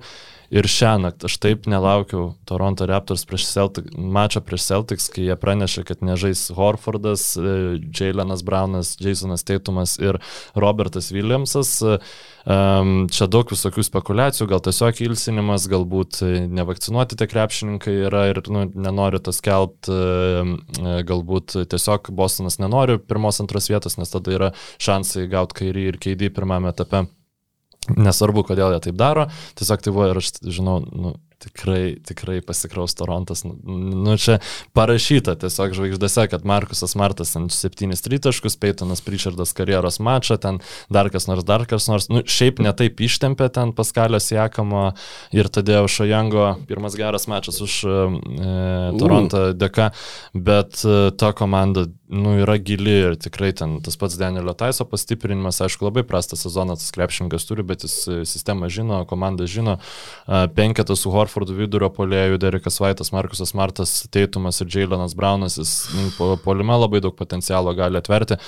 Ir šią naktį aš taip nelaukiau Toronto Raptors prieš Celtic, mačą prieš Celtics, kai jie pranešė, kad nežais Horfordas, e, Jailenas Brownas, Jasonas Teitumas ir Robertas Williamsas. Um, čia daug visokių spekulacijų, gal tiesiog ilsinimas, galbūt e, nevakcinuoti tie krepšininkai yra ir nu, nenori tas kelt, e, e, galbūt tiesiog Bostonas nenori pirmos, antros vietos, nes tada yra šansai gauti kairį ir keidį pirmame etape. Nesvarbu, kodėl jie taip daro, tiesiog tai buvo ir aš žinau, nu, tikrai, tikrai pasikraus Torontas. Nu, nu čia parašyta tiesiog žvaigždėse, kad Markusas Martas ant 7 tritaškus, Peitonas Pričardas karjeros mačą, ten dar kas nors, dar kas nors. Nu, šiaip netaip ištempė ten Paskalio Siekamo ir tada Šojango pirmas geras mačas už e, Torontą dėka, bet e, ta komanda nu, yra gili ir tikrai ten tas pats Danielio Taiso pastiprinimas, aišku, labai prastą sezoną tas krepšininkas turi, bet jis e, sistemą žino, komanda žino, e, penketas su Horfordu vidurio polėjų, Derekas Vaitas, Markusas Martas, Teitumas ir Jailenas Braunas, jis nu, po polime labai daug potencialo gali atverti.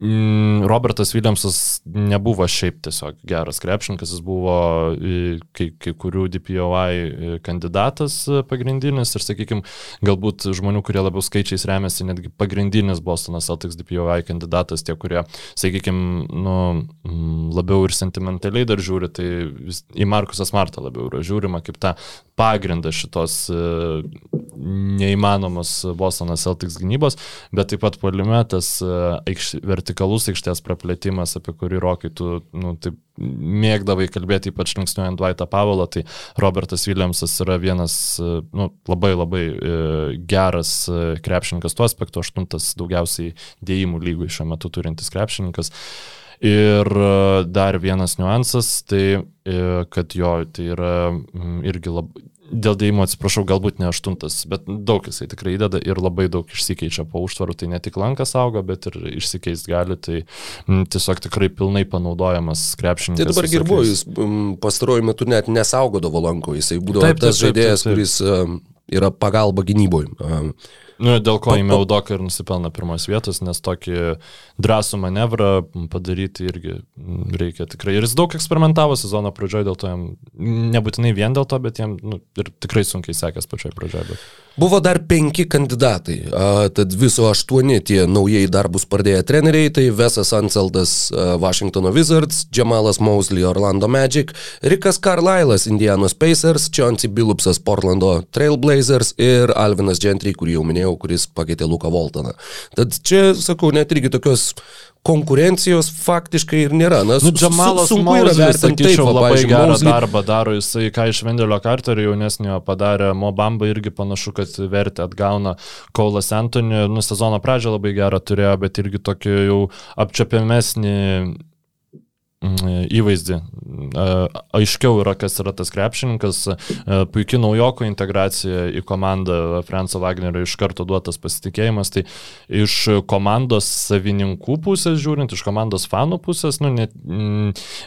Mm, Robertas Williamsas nebuvo šiaip tiesiog geras krepšininkas, jis buvo e, kai, kai kurių DPOI e, kandidatas e, pagrindinis ir, sakykime, galbūt žmonių, kurie labiau skaičiais remiasi, netgi pagrindinis Bostonas Celtics DPOI kandidatas, tie, kurie, sakykime, nu, mm, labiau ir sentimentaliai dar žiūri, tai vis, į Markusą Smartą labiau yra žiūrima kaip tą pagrindą šitos neįmanomos Bostonas Celtics gynybos, bet taip pat polimetas aikš, vertikalus aikštės praplėtimas, apie kurį Rokai tu nu, taip mėgdavai kalbėti, ypač linksniuojant Dwightą Pavelą, tai Robertas Williamsas yra vienas nu, labai labai e, geras e, krepšininkas tuo aspektu, aštuntas daugiausiai dėjimų lygų šiuo metu turintis krepšininkas. Ir e, dar vienas niuansas, tai kad jo, tai yra irgi labai dėl dėjimo atsiprašau, galbūt ne aštuntas, bet daug jisai tikrai įdeda ir labai daug išsikeičia po užtvarų, tai ne tik lankas auga, bet ir išsikeist gali, tai m, tiesiog tikrai pilnai panaudojamas krepšininkas. Tai dabar girbu, jis pastaruoju metu net nesaugodavo lanko, jisai būdavo Taip, taip, tas taip, žaidėjas, taip, taip. kuris um, yra pagalba gynyboje. Nu, dėl ko įmėjau doką ir nusipelna pirmos vietos, nes tokį drąsų manevrą padaryti irgi mm, reikia tikrai. Ir jis daug eksperimentavo sezono pradžioje, dėl to jam nebūtinai vien dėl to, bet jam nu, ir tikrai sunkiai sekės pačioje pradžioje. Bet... Buvo dar penki kandidatai, a, tad viso aštuoni tie naujai darbus pradėję treneriai, tai Vesas Anseldas Washingtono Wizards, Jamalas Mosley Orlando Magic, Rikas Carlisle'as Indianos Pacers, Chauncey Billupsas Portlando Trailblazers ir Alvinas Gentry, kurį jau minėjau, kuris pakeitė Luką Voltoną. Tad čia, sakau, net irgi tokios konkurencijos faktiškai ir nėra. Na, Nu, Džamalas su- sunku yra Mauslis, vertinti taip, va, labai pavyzdžiui, gerą Mosley- darbą daro. Jisai, ką iš Vendelio Carterio jaunesnio padarė, Mobamba irgi panašu, kad vertę atgauna Kaulas Antoni. Nu, sezono pradžią labai gerą turėjo, bet irgi tokį jau apčiapiamesnį įvaizdį. E, Aiškiau yra, kas yra tas krepšininkas, e, puikia naujoko integracija į komandą Franco Wagnerio iš karto duotas pasitikėjimas. Tai iš komandos savininkų pusės žiūrint, iš komandos fanų pusės, nu, net,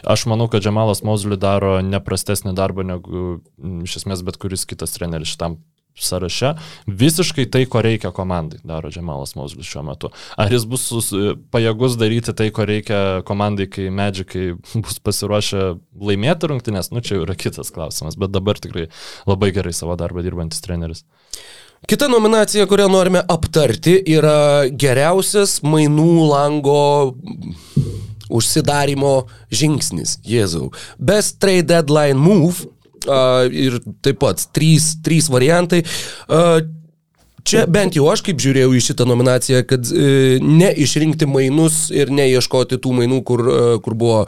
aš manau, kad Džemalas Mozli daro neprastesnį darbą negu iš esmės bet kuris kitas treneris šitam sąraše. Visiškai tai, ko reikia komandai, daro Džemalas Mozlis šiuo metu. Ar jis bus sus, pajėgus daryti tai, ko reikia komandai, kai Magikai bus pasiruošę laimėti rungtynės, nu čia yra kitas klausimas, bet dabar tikrai labai gerai savo darbą dirbantis treneris. Kita nominacija, kurią norime aptarti, yra geriausias mainų lango užsidarimo žingsnis. Jėzau. Best trade deadline move. Ir taip pat trys, trys variantai. Čia bent jau aš kaip žiūrėjau į šitą nominaciją, kad e, ne išrinkti mainus ir neieškoti tų mainų, kur, e, kur buvo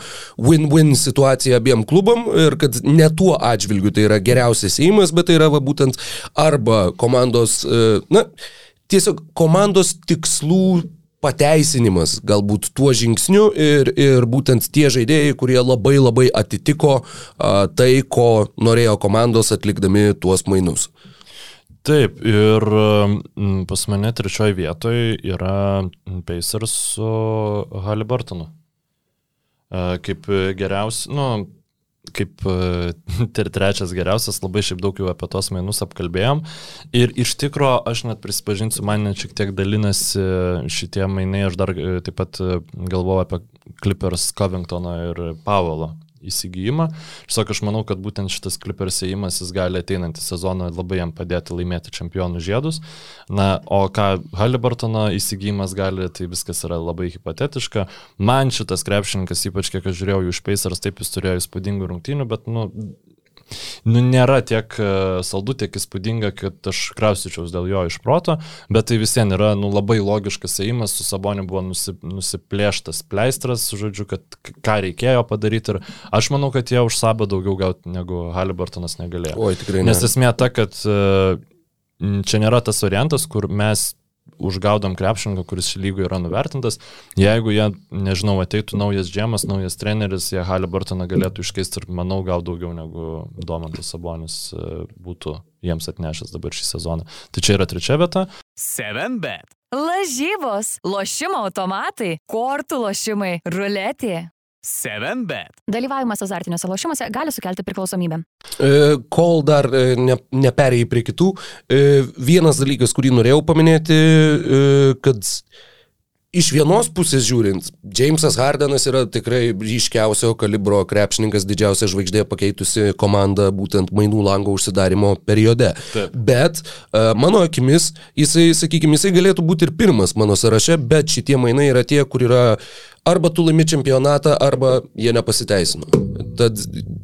win-win situacija abiem klubam ir kad ne tuo atžvilgiu tai yra geriausias įimas, bet tai yra va, būtent arba komandos, e, na, tiesiog komandos tikslų pateisinimas galbūt tuo žingsniu ir, ir būtent tie žaidėjai, kurie labai labai atitiko a, tai, ko norėjo komandos atlikdami tuos mainus. Taip, ir pas mane trečioje vietoje yra Pacers su Halibartonu. Kaip geriausi, nu, kaip ir trečias geriausias, labai šiaip daug jau apie tos mainus apkalbėjom. Ir iš tikro, aš net prisipažinsiu, man net šiek tiek dalinasi šitie mainai, aš dar e, taip pat e, galvoju apie Clippers Covingtono ir Pavolo įsigijimą. Tiesiog aš manau, kad būtent šitas Clippers įėjimas jis gali ateinantį sezoną labai jam padėti laimėti čempionų žiedus. Na, o ką Halibartono įsigijimas gali, tai viskas yra labai hipotetiška. Man šitas krepšininkas, ypač kiek aš žiūrėjau jų Pacers, taip jis turėjo įspūdingų rungtynių, bet, nu, nu, nėra tiek e, saldu, tiek įspūdinga, kad aš kraustyčiaus dėl jo iš proto, bet tai vis vien yra nu, labai logiškas ėjimas, su Saboniu buvo nusi, nusiplėštas pleistras, žodžiu, kad ką reikėjo padaryti ir aš manau, kad jie už Sabą daugiau gauti negu Halibartonas negalėjo. Oi, tikrai ne. Nes esmė ta, kad e, čia nėra tas variantas, kur mes užgaudom krepšininką, kuris lygų yra nuvertintas. Jeigu jie, nežinau, ateitų naujas džemas, naujas treneris, jie Halį Bartoną galėtų iškeisti ir manau gal daugiau negu Domantas Sabonis e, būtų jiems atnešęs dabar šį sezoną. Tai čia yra trečia vieta. 7bet. Lažybos, lošimo automatai, kortų lošimai, ruletė. 7bet. Dalyvavimas azartiniuose lošimuose gali sukelti priklausomybę. E, kol dar e, ne, neperėjai prie kitų, e, vienas dalykas, kurį norėjau paminėti, kad iš vienos pusės žiūrint, Jamesas Hardenas yra tikrai ryškiausio kalibro krepšininkas, didžiausia žvaigždė pakeitusi komandą būtent mainų lango užsidarimo periode. Taip. Bet mano akimis, jisai, sakykime, jisai galėtų būti ir pirmas mano sąraše, bet šitie mainai yra tie, kur yra arba tu laimi čempionatą, arba jie nepasiteisino. Tad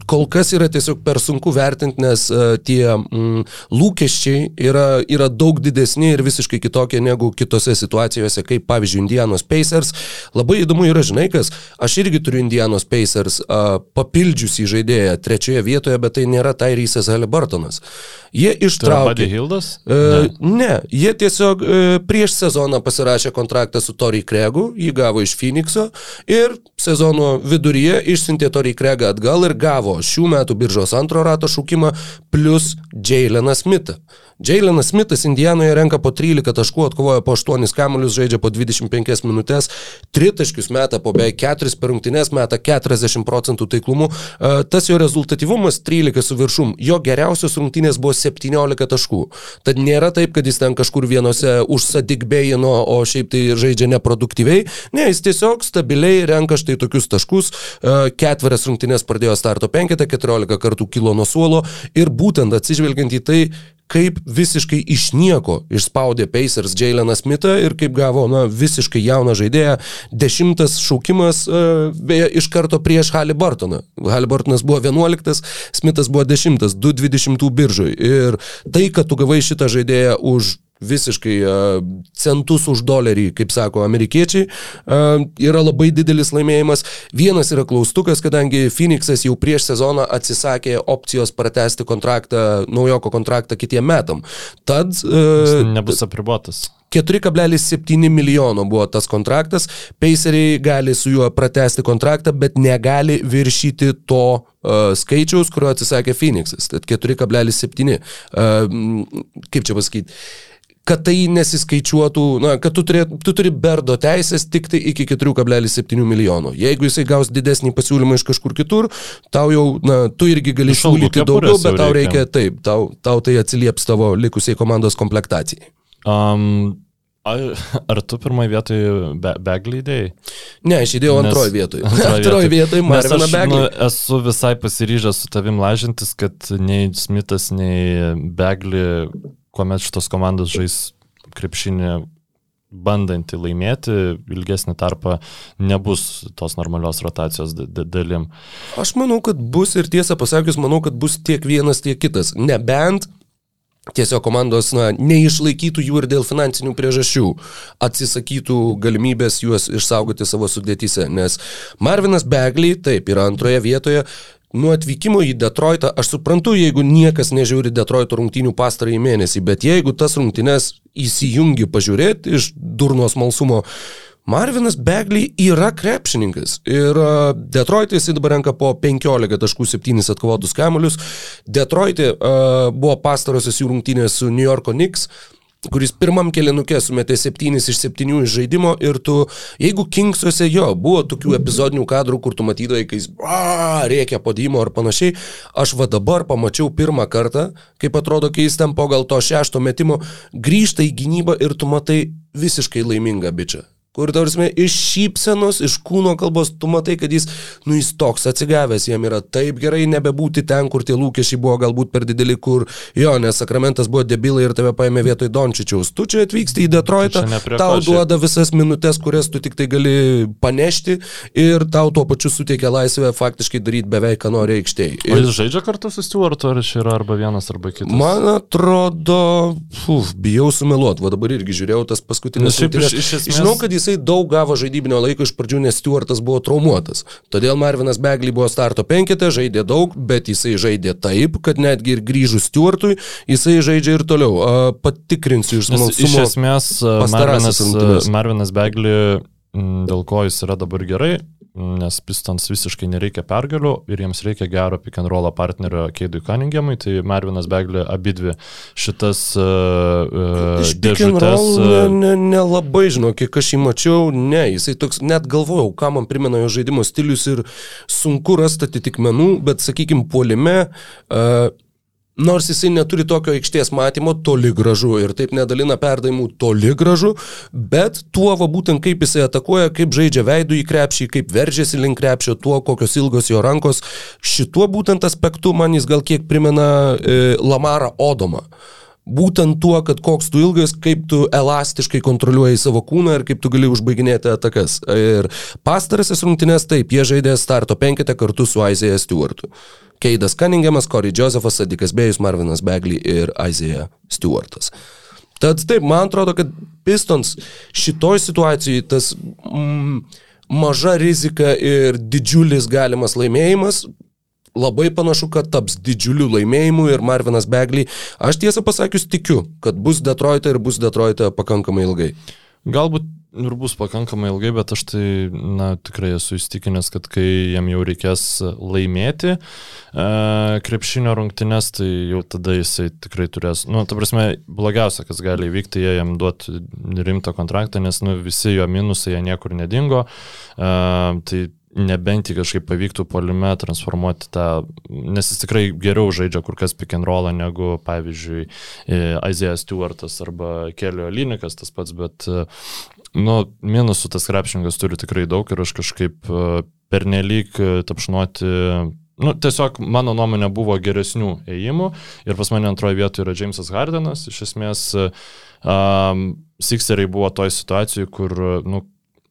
kol kas yra tiesiog per sunku vertinti, nes uh, tie mm, lūkesčiai yra, yra daug didesni ir visiškai kitokie negu kitose situacijose, kaip pavyzdžiui Indianos Pacers. Labai įdomu yra, žinai kas, aš irgi turiu Indianos Pacers uh, papildžiusį žaidėją trečioje vietoje, bet tai nėra Tyrysas Halibartonas. Jie ištraukė. Tai Hildas? Uh, ne. ne, jie tiesiog uh, prieš sezoną pasirašė kontraktą su Tori Kregu, jį gavo iš Phoenixo ir sezono viduryje išsintė Tori Kregą atgal ir gavo šių metų biržos antro rato šūkimą plus Jaileną Smithą. Jailenas Smithas Indijanoje renka po 13 taškų, atkovoja po 8 kamuolius, žaidžia po 25 minutės, tritaškius meta po beveik 4 per rungtynės, meta 40 procentų taiklumu. E, tas jo rezultatyvumas 13 su viršum, jo geriausios rungtynės buvo 17 taškų. Tad nėra taip, kad jis ten kažkur vienose užsadigbėjino, o šiaip tai žaidžia neproduktyviai. Ne, jis tiesiog stabiliai renka štai tokius taškus. E, ketverias rungtynės pradėjo starto penketą, 14 kartų kilo nuo suolo ir būtent atsižvelgiant į tai, kaip visiškai iš nieko išspaudė Pacers Jaileną Smithą ir kaip gavo na, visiškai jauną žaidėją. Dešimtas šaukimas, e, beje, iš karto prieš Halibartoną. Halibartonas buvo 11, Smithas buvo 10, 220 biržui. Ir tai, kad tu gavai šitą žaidėją už visiškai uh, centus už dolerį, kaip sako amerikiečiai, uh, yra labai didelis laimėjimas. Vienas yra klaustukas, kadangi Phoenixas jau prieš sezoną atsisakė opcijos pratesti kontraktą, naujoko kontraktą kitiem metam. Tad... Uh, nebus apribotas. 4,7 milijono buvo tas kontraktas, Paceriai gali su juo pratesti kontraktą, bet negali viršyti to uh, skaičiaus, kurio atsisakė Phoenixas. Tad 4,7. Uh, kaip čia pasakyti? Kad tai nesiskaičiuotų, na, kad tu, turėt, tu turi berdo teisės tik tai iki 4,7 milijonų. Jeigu jisai gaus didesnį pasiūlymą iš kažkur kitur, tau jau, na, tu irgi gali siūlyti daugiau, bet tau reikia, reikia taip, tau, tau tai atsilieps tavo likusiai komandos komplektacijai. Um, Ar, ar tu pirmoje vietoje be, beglydėjai? Ne, aš įdėjau antroje vietoje. Antroje vietoje Marviną Beglį. Nu, esu visai pasiryžęs su tavim lažintis, kad nei Smithas, nei Beglį kuomet šitos komandos žais krepšinį bandantį laimėti ilgesnį tarpą nebus tos normalios rotacijos dalim. Aš manau, kad bus ir tiesą pasakius, manau, kad bus tiek vienas, tiek kitas. Nebent tiesiog komandos na, neišlaikytų jų ir dėl finansinių priežasčių, atsisakytų galimybės juos išsaugoti savo sudėtyse. Nes Marvinas Begley, taip, yra antroje vietoje, nuo atvykimo į Detroitą, aš suprantu, jeigu niekas nežiūri Detroito rungtynių pastarąjį mėnesį, bet jeigu tas rungtynes įsijungi pažiūrėti iš durnos malsumo, Marvinas Begley yra krepšininkas ir uh, Detroit'e jisai dabar renka po 15.7 atkovotus kamuolius. Detroit'e uh, buvo pastarosios jų rungtynės su New Yorko Knicks kuris pirmam kelinukė sumetė 7 iš 7 iš žaidimo ir tu, jeigu Kingsuose jo, buvo tokių epizodinių kadrų, kur tu matydavai, kai jis rėkia podimo ar panašiai, aš va dabar pamačiau pirmą kartą, kaip atrodo, kai jis ten po gal to šešto metimo grįžta į gynybą ir tu matai visiškai laimingą bičią kur, tarsi, iš šypsenos, iš kūno kalbos, tu matai, kad jis, nu, jis toks atsigavęs, jam yra taip gerai nebebūti ten, kur tie lūkesčiai buvo galbūt per dideli, kur jo, nes sakramentas buvo debilai ir tave paėmė vietoj Dončičiaus. Tu čia atvyksti į Detroitą, tau duoda visas minutės, kurias tu tik tai gali panešti ir tau tuo pačiu suteikia laisvę faktiškai daryti beveik, ką nori aikštėje. Ir... O jis žaidžia kartu su Stuartu, ar čia yra arba vienas, arba kitas? Man atrodo, uf, bijau sumeluoti, va dabar irgi žiūrėjau tas paskutinis. Iš, iš esmės... Žinau, kad jisai daug gavo žaidybinio laiko iš pradžių, nes Stuartas buvo traumuotas. Todėl Marvinas Begley buvo starto penketė, žaidė daug, bet jisai žaidė taip, kad netgi ir grįžus Stuartui, jisai žaidžia ir toliau. Patikrinsiu iš smalsumo. Iš esmės, Marvinas, Marvinas Begley, dėl ko jis yra dabar gerai, nes Pistons visiškai nereikia pergalių ir jiems reikia gero pick and roll partnerio Keidui Cunninghamui, tai Marvinas Beglė abidvi šitas uh, Iš dėžutės. Uh, Nelabai ne, ne žinau, kiek aš jį mačiau, ne, jisai toks, net galvojau, ką man primena jo žaidimo stilius ir sunku rasti atitikmenų, bet sakykime, puolime uh, Nors jisai neturi tokio aikštės matymo toli gražu ir taip nedalina perdavimų toli gražu, bet tuo va būtent kaip jisai atakuoja, kaip žaidžia veidų į krepšį, kaip veržiasi link krepšio, tuo kokios ilgos jo rankos, šituo būtent aspektu man jis gal kiek primena e, Lamarą Odomą būtent tuo, kad koks tu ilgas, kaip tu elastiškai kontroliuoji savo kūną ir kaip tu gali užbaiginėti atakas. Ir pastarasis rungtynės taip, jie žaidė starto penketę kartu su Isaiah Stewartu. Keidas Cunninghamas, Corey Josephas, Sadikas Bėjus, Marvinas Begley ir Isaiah Stewartas. Tad taip, man atrodo, kad Pistons šitoj situacijai tas mm, maža rizika ir didžiulis galimas laimėjimas labai panašu, kad taps didžiuliu laimėjimu ir Marvinas Begley, aš tiesą pasakius tikiu, kad bus Detroite ir bus Detroite pakankamai ilgai. Galbūt ir bus pakankamai ilgai, bet aš tai, na, tikrai esu įstikinęs, kad kai jam jau reikės laimėti e, krepšinio rungtynes, tai jau tada jisai tikrai turės, nu, ta prasme, blogiausia, kas gali įvykti, jie jam duoti rimtą kontraktą, nes, nu, visi jo minusai, jie niekur nedingo. E, tai nebent jį kažkaip pavyktų polime transformuoti tą, nes jis tikrai geriau žaidžia kur kas pick and rollą negu, pavyzdžiui, Isaiah Stewartas arba Kelio Linikas tas pats, bet Nu, minusų tas krepšininkas turi tikrai daug ir aš kažkaip e, pernelyg e, tapšnuoti Nu, tiesiog mano nuomonė buvo geresnių ėjimų ir pas mane antroje vietoje yra Jamesas Hardenas. Iš esmės, um, Sixeriai buvo toj situacijoje, kur, nu,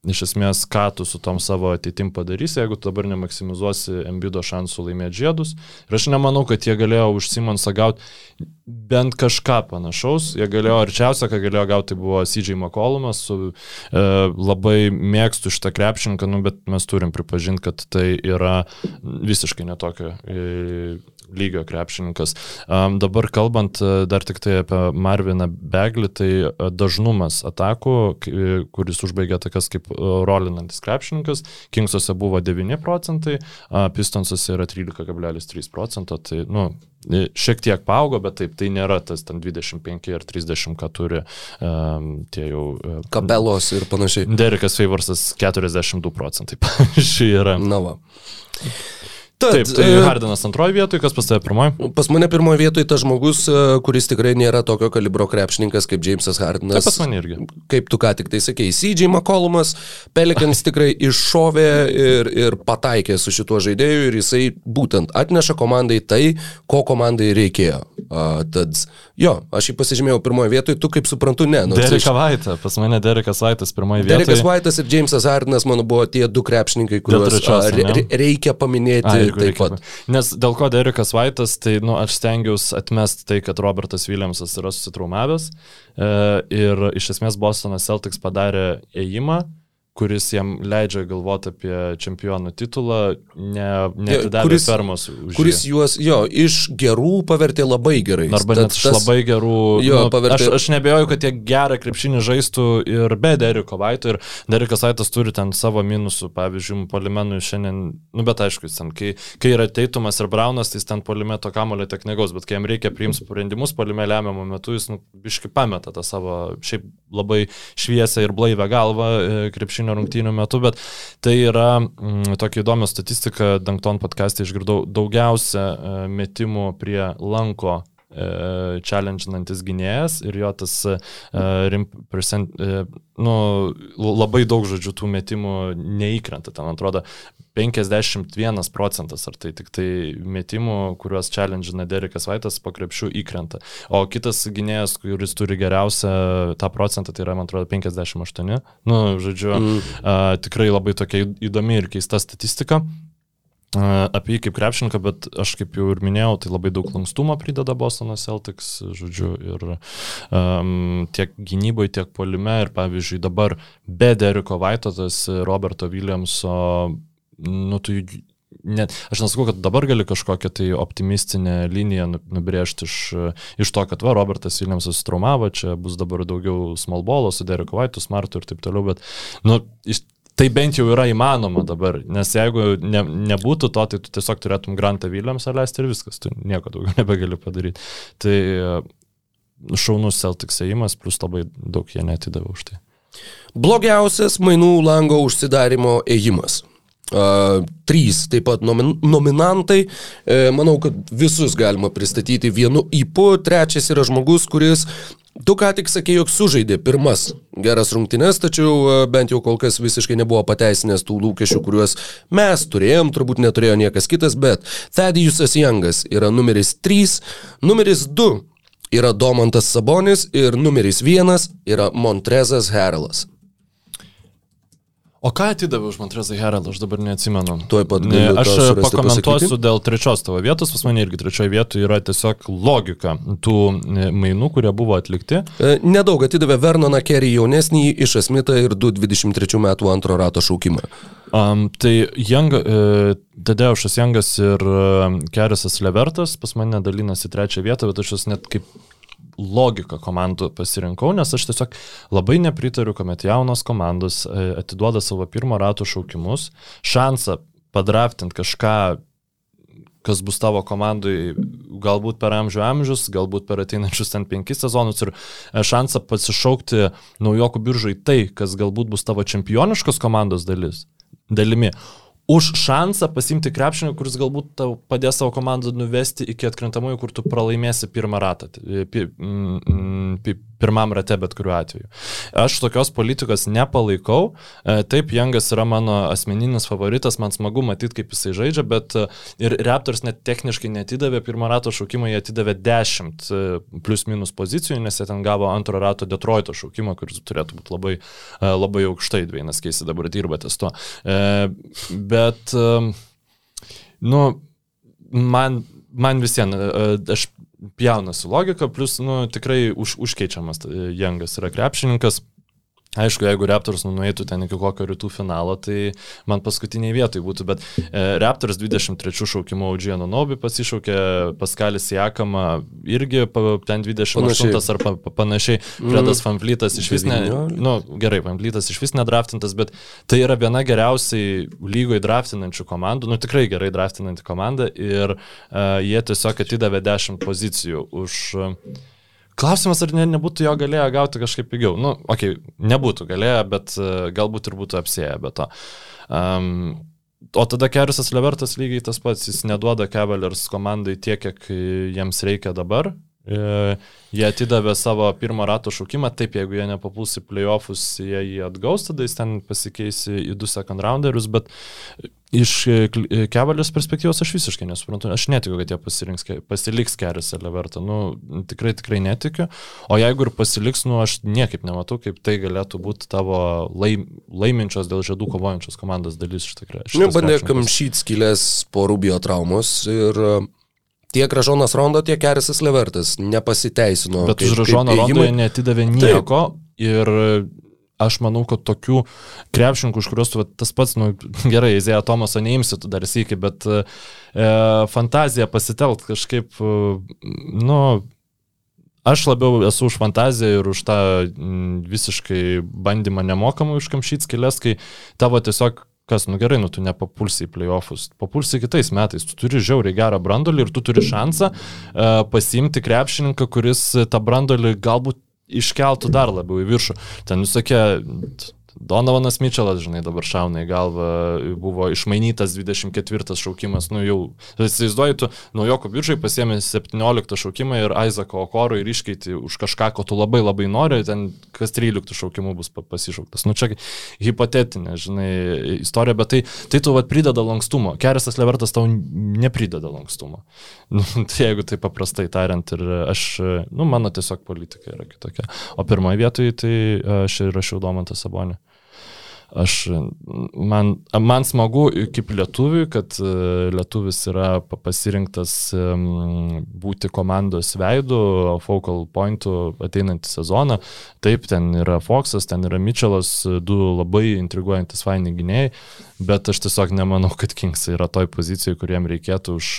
iš esmės, ką tu su tom savo ateitim padarysi, jeigu tu dabar nemaksimizuosi Embido šansų laimėti žiedus. Ir aš nemanau, kad jie galėjo už Simonsą gauti bent kažką panašaus. Jie galėjo, arčiausia, ką galėjo gauti, tai buvo CJ McCollumas, su, e, labai mėgstu šitą krepšinką, nu, bet mes turim pripažinti, kad tai yra visiškai netokio e, lygio krepšininkas. Um, dabar kalbant e, dar tik tai apie Marviną Beglį, tai e, dažnumas atakų, kuris užbaigė tokias kaip e, rolinantis krepšininkas, Kingsuose buvo 9 procentai, Pistonsuose yra 13,3 procento, tai, nu, šiek tiek paaugo, bet taip, tai nėra tas ten 25 ar 30, ką turi um, tie jau... Um, Kapelos ir panašiai. Derekas Favorsas 42 procentai, pavyzdžiui, yra. Na va. Tad, Taip, tai e, Hardinas antroji vietoje, kas pas tave pirmoji? Pas mane pirmoji vietoje tas žmogus, e, kuris tikrai nėra tokio kalibro krepšininkas kaip Jamesas Hardinas. Taip, pas mane irgi. Kaip tu ką tik tai sakei, CJ McCollumas, Pelikans tikrai iššovė ir, ir pataikė su šituo žaidėju ir jisai būtent atneša komandai tai, ko komandai reikėjo. Uh, tad, jo, aš jį pasižymėjau pirmoji vietoje, tu kaip suprantu, ne. Nu, Derekas iš... Vaitas, pas mane Derekas Vaitas pirmoji vietoje. Derekas Vaitas ir Jamesas Hardinas, mano, buvo tie du krepšininkai, kuriuos re, reikia paminėti. Ai, taip pat. Nes dėl ko Derekas Vaitas, tai nu, aš stengiausi atmesti tai, kad Robertas Williamsas yra susitraumavęs e, ir iš esmės Bostonas Celtics padarė ėjimą kuris jam leidžia galvoti apie čempionų titulą, ne, neatidavė kuris, fermos. Kuris jį. juos, jo, iš gerų pavertė labai gerai. Arba net iš labai gerų. Jo, nu, pavertė... aš, aš nebejoju, kad jie gerą krepšinį žaistų ir be Deriko Vaito. Ir Derikas Vaitas turi ten savo minusų, pavyzdžiui, polimenui šiandien, nu bet aišku, ten, kai, kai yra Teitumas ir Braunas, tai jis ten polimeto kamulio tiek negaus, bet kai jam reikia priimti sprendimus polime lemiamą metu, jis nu, biški pameta tą savo šiaip labai šviesę ir blaivę galvą e, krepšinio rungtynių metu, bet tai yra mm, tokia įdomi statistika, Dankton podcast'e išgirdau daugiausia e, metimų prie lanko challenginantis gynėjas ir jo tas uh, rim percent, uh, nu, labai daug žodžių tų metimų neįkrenta. Ten atrodo 51 procentas, ar tai tik tai metimų, kuriuos challengina Derekas Vaitas po krepšių įkrenta. O kitas gynėjas, kuris turi geriausią tą procentą, tai yra, man atrodo, 58. Nu, žodžiu, mm. uh, tikrai labai tokia įdomi ir keista statistika apie jį kaip krepšininką, bet aš kaip jau ir minėjau, tai labai daug lankstumo prideda Bostono Celtics, žodžiu, ir um, tiek gynyboje, tiek polime, ir pavyzdžiui dabar be Deriko Vaito, tas Roberto Williamso nu, tu, net, aš nesakau, kad dabar gali kažkokią tai optimistinę liniją nu, nubrėžti iš, iš to, kad va, Robertas Williamsas traumavo, čia bus dabar daugiau small ballo su Dereku Vaitu, Smartu ir taip toliau, bet, nu, iš, tai bent jau yra įmanoma dabar, nes jeigu ne, nebūtų to, tai tu tiesiog turėtum Grantą Williamsą leisti ir viskas, tu nieko daugiau nebegali padaryti. Tai šaunus Celtics ėjimas, plus labai daug jie netidavė už tai. Blogiausias mainų lango užsidarimo ėjimas. Uh, trys taip pat nomin nominantai. E, manau, kad visus galima pristatyti vienu įpu. Trečias yra žmogus, kuris Tu ką tik sakė, jog sužaidė pirmas geras rungtynes, tačiau bent jau kol kas visiškai nebuvo pateisinęs tų lūkesčių, kuriuos mes turėjom, turbūt neturėjo niekas kitas, bet Thaddeusas Jangas yra numeris 3, numeris 2 yra Domantas Sabonis ir numeris 1 yra Montrezas Herlas. O ką atidaviau už Montrezą Heraldą, aš dabar neatsimenu. Tuoj pat galiu. Aš pakomentuosiu pasakyti. dėl trečios tavo vietos, pas mane irgi trečioje vietoje yra tiesiog logika tų e, mainų, kurie buvo atlikti. E, nedaug atidavė Vernoną Kerry jaunesnį iš Esmitą ir 223 metų antro rato šaukimą. Um, tai Young, e, Tadeušas Jangas ir e, Kerisas Levertas pas mane dalinasi trečią vietą, bet aš jas net kaip logiką komandų pasirinkau, nes aš tiesiog labai nepritariu, kuomet jaunos komandos e, atiduoda savo pirmo rato šaukimus, šansą padraftinti kažką kas bus tavo komandai galbūt per amžių amžius, galbūt per ateinančius ten penkis sezonus ir e, šansą pasišaukti naujokų biržai tai, kas galbūt bus tavo čempioniškos komandos dalis, dalimi už šansą pasimti krepšinį, kuris galbūt tau padės savo komandą nuvesti iki atkrintamųjų, kur tu pralaimėsi pirmą ratą, pirmam rate bet kuriuo atveju. Aš tokios politikos nepalaikau. E, taip, Jangas yra mano asmeninis favoritas, man smagu matyti, kaip jisai žaidžia, bet e, ir Raptors net techniškai netidavė pirmą rato šaukimą, jie atidavė 10 e, plus minus pozicijų, nes jie ten gavo antro rato Detroito šaukimą, kuris turėtų būti labai, labai aukštai, Dvainas Keisi dabar dirba ties. Bet bet, nu, man, man vis vien, aš pjauna su logika, plus, nu, tikrai už, užkeičiamas Jangas yra krepšininkas. Aišku, jeigu Raptors nu, nueitų ten iki kokio rytų finalo, tai man paskutiniai vietoj būtų, bet e, Raptors 23 šaukimo Audžiano Nobi pasišaukė, Paskalis Jakama irgi ten 28 panašiai. ar pa, pa, panašiai, Fredas mm. Fanflytas iš vis, ne, nu, gerai, Fanflytas iš vis nedraftintas, bet tai yra viena geriausiai lygoje draftinančių komandų, nu tikrai gerai draftinanti komanda ir uh, jie tiesiog atidavė 10 pozicijų už... Uh, Klausimas, ar ne, nebūtų jo galėję gauti kažkaip pigiau. Nu, okei, okay, nebūtų galėję, bet uh, galbūt ir būtų apsėję be to. Um, o tada Kerisas Levertas lygiai tas pats, jis neduoda Cavaliers komandai tiek, kiek jiems reikia dabar. E, jie atidavė savo pirmo rato šaukimą, taip, jeigu jie nepapuls į playoffus, jie jį atgaus, tada jis ten pasikeis į du second rounderius, bet iš Kevalės perspektyvos aš visiškai nesuprantu, aš netikiu, kad jie pasiliks Keris Elevertą, nu, tikrai, tikrai netikiu, o jeigu ir pasiliks, nu, aš niekaip nematau, kaip tai galėtų būti tavo laim, laiminčios dėl žadų kovojančios komandos dalis iš tikrųjų. Nu, bandė kamšyti skylės po Rubio traumos ir Tiek Ražonas Rondo, tiek Kerisas Levertas nepasiteisino. Bet už Ražoną Rondo jie netidavė nieko Taip. ir aš manau, kad tokių krepšininkų, už kuriuos tu tas pats, nu, gerai, Izėja Tomasą neimsi tu dar sėki, bet e, fantaziją pasitelt kažkaip, e, nu, aš labiau esu už fantaziją ir už tą m, visiškai bandymą nemokamai užkamšyti skilės, kai tavo tiesiog kas, nu gerai, nu tu nepapulsi į playoffus, papulsi kitais metais, tu turi žiauriai gerą brandolį ir tu turi šansą uh, pasiimti krepšininką, kuris tą brandolį galbūt iškeltų dar labiau į viršų. Ten sakė, Donovanas Mitčelas, žinai, dabar šauna į galvą, buvo išmainytas 24 šaukimas, nu jau, įsivaizduoji, tu naujoko biržai pasiemi 17 šaukimą ir Aizako Okoro ir iškeiti už kažką, ko tu labai labai nori, ten kas 13 šaukimų bus pasišauktas. Nu čia hipotetinė, žinai, istorija, bet tai, tai tu vad prideda lankstumo. Kerisas Levertas tau neprideda lankstumo. Nu, tai jeigu tai paprastai tariant ir aš, nu mano tiesiog politika yra kitokia. O pirmoje vietoje tai aš ir rašiau Domantą Sabonį. Aš, man, man smagu kaip lietuviui, kad e, lietuvis yra pasirinktas būti komandos veidu, focal pointų ateinantį sezoną. Taip, ten yra Foxas, ten yra Mitchellas, du labai intriguojantis faini gynėjai, bet aš tiesiog nemanau, kad Kings yra toj pozicijoje, kuriem reikėtų už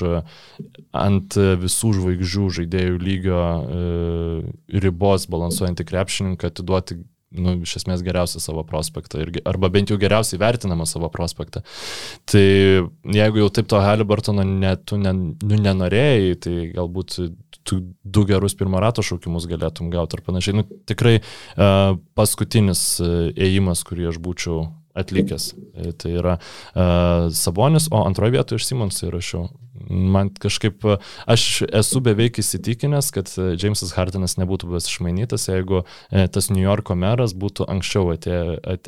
ant visų žvaigždžių žaidėjų lygio e, ribos balansuojantį krepšininką atiduoti nu, iš esmės geriausią savo prospektą, ir, arba bent jau geriausiai vertinamą savo prospektą. Tai jeigu jau taip to Halibartono ne, tu ne, nu, nenorėjai, tai galbūt tu du gerus pirmo rato šaukimus galėtum gauti ar panašiai. Nu, tikrai uh, paskutinis uh, ėjimas, kurį aš būčiau atlikęs. E, tai yra uh, Sabonis, o antroje vietoje iš Simonsai rašiau. Man kažkaip, aš esu beveik įsitikinęs, kad Jamesas Hardinas nebūtų buvęs išmainytas, jeigu tas New Yorko meras būtų anksčiau atė,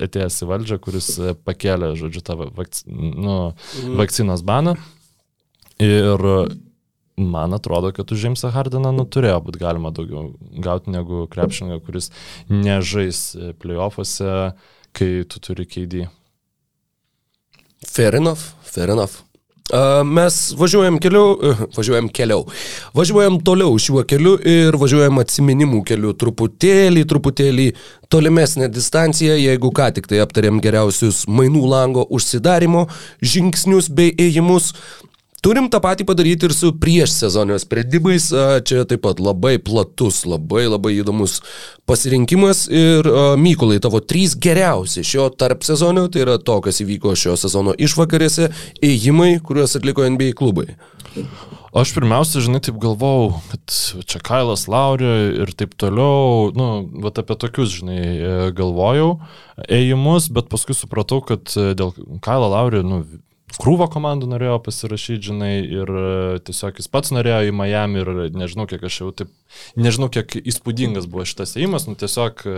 atėjęs į valdžią, kuris pakėlė, žodžiu, tą vakc, nu, mhm. vakcinos baną. Ir man atrodo, kad už Jamesą Hardiną nu, turėjo būti galima daugiau gauti negu krepšinga, kuris nežais playoffuose kai tu turi keidį. Fair enough, fair enough. Mes važiuojam keliu, važiuojam keliau. Važiuojam toliau šiuo keliu ir važiuojam atsiminimų keliu truputėlį, truputėlį tolimesnę distanciją, jeigu ką tik tai aptarėm geriausius mainų lango užsidarimo žingsnius bei ėjimus. Turim tą patį padaryti ir su prieš sezonio sprendimais. Čia taip pat labai platus, labai labai įdomus pasirinkimas. Ir Mykolai, tavo trys geriausi šio tarp sezonio, tai yra to, kas įvyko šio sezono išvakarėse, ėjimai, kuriuos atliko NBA klubai. Aš pirmiausia, žinai, taip galvojau, kad čia Kailas Laurio ir taip toliau, nu, vat apie tokius, žinai, e, galvojau ėjimus, bet paskui supratau, kad e, dėl Kailo Laurio, nu, krūvo komandų norėjo pasirašyti, žinai, ir e, tiesiog jis pats norėjo į Miami ir nežinau, kiek aš jau taip, nežinau, kiek įspūdingas buvo šitas įimas, nu tiesiog e,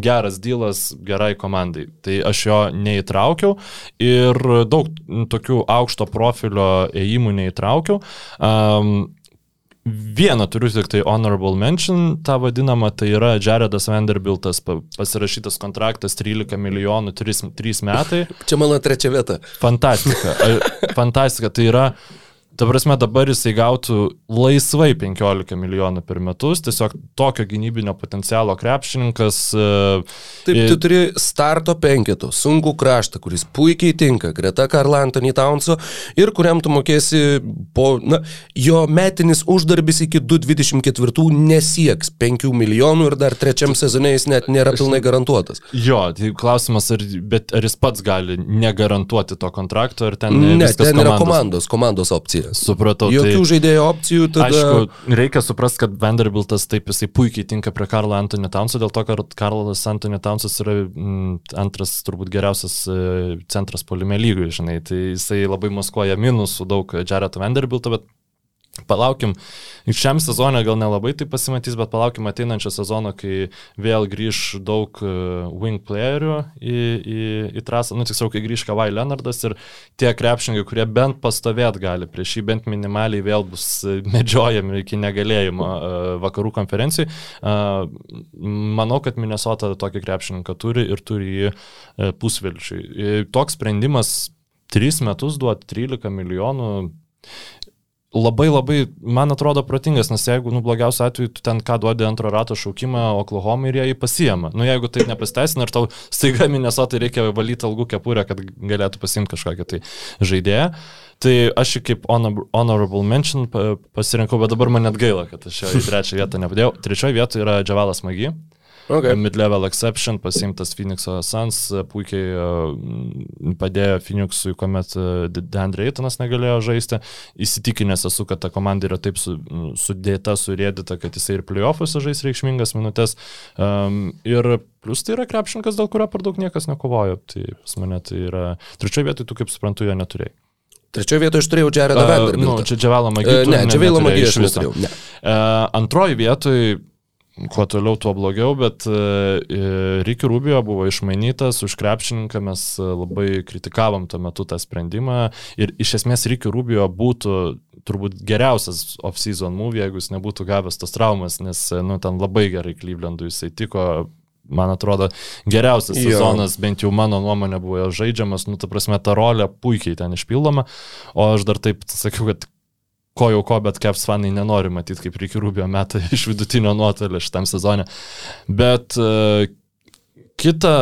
geras dylas gerai komandai. Tai aš jo neįtraukiau ir daug tokių aukšto profilio ėjimų neįtraukiau. Um, Vieną turiu tik tai honorable mention, tą vadinamą, tai yra Jaredas Vanderbiltas, pasirašytas kontraktas 13 milijonų 3, 3 metai. Čia mano trečia vieta. Fantastika. Fantastika. Tai yra Ta prasme, dabar jisai gautų laisvai 15 milijonų per metus, tiesiog tokio gynybinio potencialo krepšininkas. E, Taip, tu turi starto penketų, sunkų kraštą, kuris puikiai tinka greta Karl Anthony Townso ir kuriam tu mokėsi po, na, jo metinis uždarbis iki 2024 nesieks 5 milijonų ir dar trečiam sezonė jis net nėra pilnai garantuotas. Jo, tai klausimas, ar, bet ar jis pats gali negarantuoti to kontrakto, ar ten ne, ten komandos. yra komandos, komandos opcija. Supratau. Jokių tai, žaidėjo opcijų. Tada... Aišku, reikia suprasti, kad Vanderbiltas taip jisai puikiai tinka prie Karlo Antonio Townso, dėl to, kad Karlas Antonio Townsas yra mm, antras turbūt geriausias e, centras polime lygui, žinai. Tai jisai labai maskuoja minusų daug Jareto Vanderbilto, bet Palaukim, šiam sezonė gal nelabai tai pasimatys, bet palaukim ateinančio sezono, kai vėl grįž daug e, wing playerių į, į, į trasą, nu tiksliau, kai grįž Kavai Leonardas ir tie krepšingai, kurie bent pastovėt gali, prieš jį bent minimaliai vėl bus medžiojami iki negalėjimo e, vakarų konferencijai. Manau, kad Minnesota tokį krepšininką turi ir turi jį e, pusvilčiui. Toks sprendimas 3 metus duoti 13 milijonų labai labai, man atrodo, protingas, nes jeigu, nu, blogiausiu atveju, tu ten ką duodi antro rato šaukimą Oklahoma ir jie jį pasijama. Nu, jeigu tai nepasiteisina ir tau staiga Minnesota reikia valyti algų kepurę, kad galėtų pasimti kažkokią tai žaidėją. Tai aš jį kaip honor, honorable mention pasirinkau, bet dabar man net gaila, kad aš į trečią vietą nepadėjau. Trečioje vietoje yra Džavalas Magi. Okay. Mid-level exception pasimtas Phoenix'o Suns, puikiai uh, padėjo Phoenix'ui, kuomet uh, Dandre Eitonas negalėjo žaisti. Įsitikinęs esu, kad ta komanda yra taip su, sudėta, surėdyta, kad jisai ir playoffuose žais reikšmingas minutės. Um, ir plus tai yra krepšininkas, dėl kurio per daug niekas nekovojo. Tai pas mane tai yra... Trečioje vietoje tu, kaip suprantu, jo neturėjai. Trečioje vietoje aš turėjau Jaredą Vanderbiltą. Uh, nu, čia Džavelą Magį. Uh, ne, Džavelą Magį aš neturėjau. Ne. Uh, antroji vietoje kuo toliau, tuo blogiau, bet e, e, Ricky Rubio buvo išmainytas už krepšininką, mes e, labai kritikavom tuo metu tą sprendimą ir iš esmės Ricky Rubio būtų turbūt geriausias off-season movie, jeigu jis nebūtų gavęs tos traumas, nes nu, ten labai gerai Clevelandui jisai tiko, man atrodo, geriausias jo. sezonas, bent jau mano nuomonė buvo žaidžiamas, nu, ta prasme, ta rolė puikiai ten išpildoma, o aš dar taip sakiau, kad ko jau ko, bet Caps fanai nenori matyti, kaip Ricky Rubio metą iš vidutinio nuotolio šitam sezonė. Bet uh, kita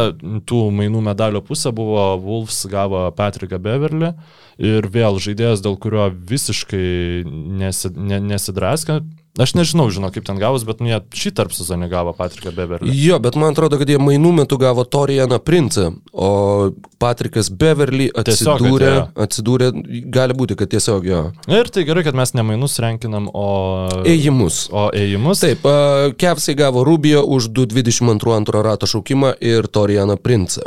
tų mainų medalio pusė buvo Wolves gavo Patricką Beverly ir vėl žaidėjas, dėl kurio visiškai nesi, ne, nesidraskė, Aš nežinau, žinau, kaip ten gavus, bet nu, jie šį tarp sezonį gavo Patriką Beverly. Jo, bet man atrodo, kad jie mainų metu gavo Torianą Princą, o Patrikas Beverly atsidūrė, atsidūrė, gali būti, kad tiesiog jo. Ir tai gerai, kad mes ne mainus renkinam, o... Ėjimus. O ėjimus. Taip, Kevsai gavo Rubio už 2.22 rato šaukimą ir Torianą Princą.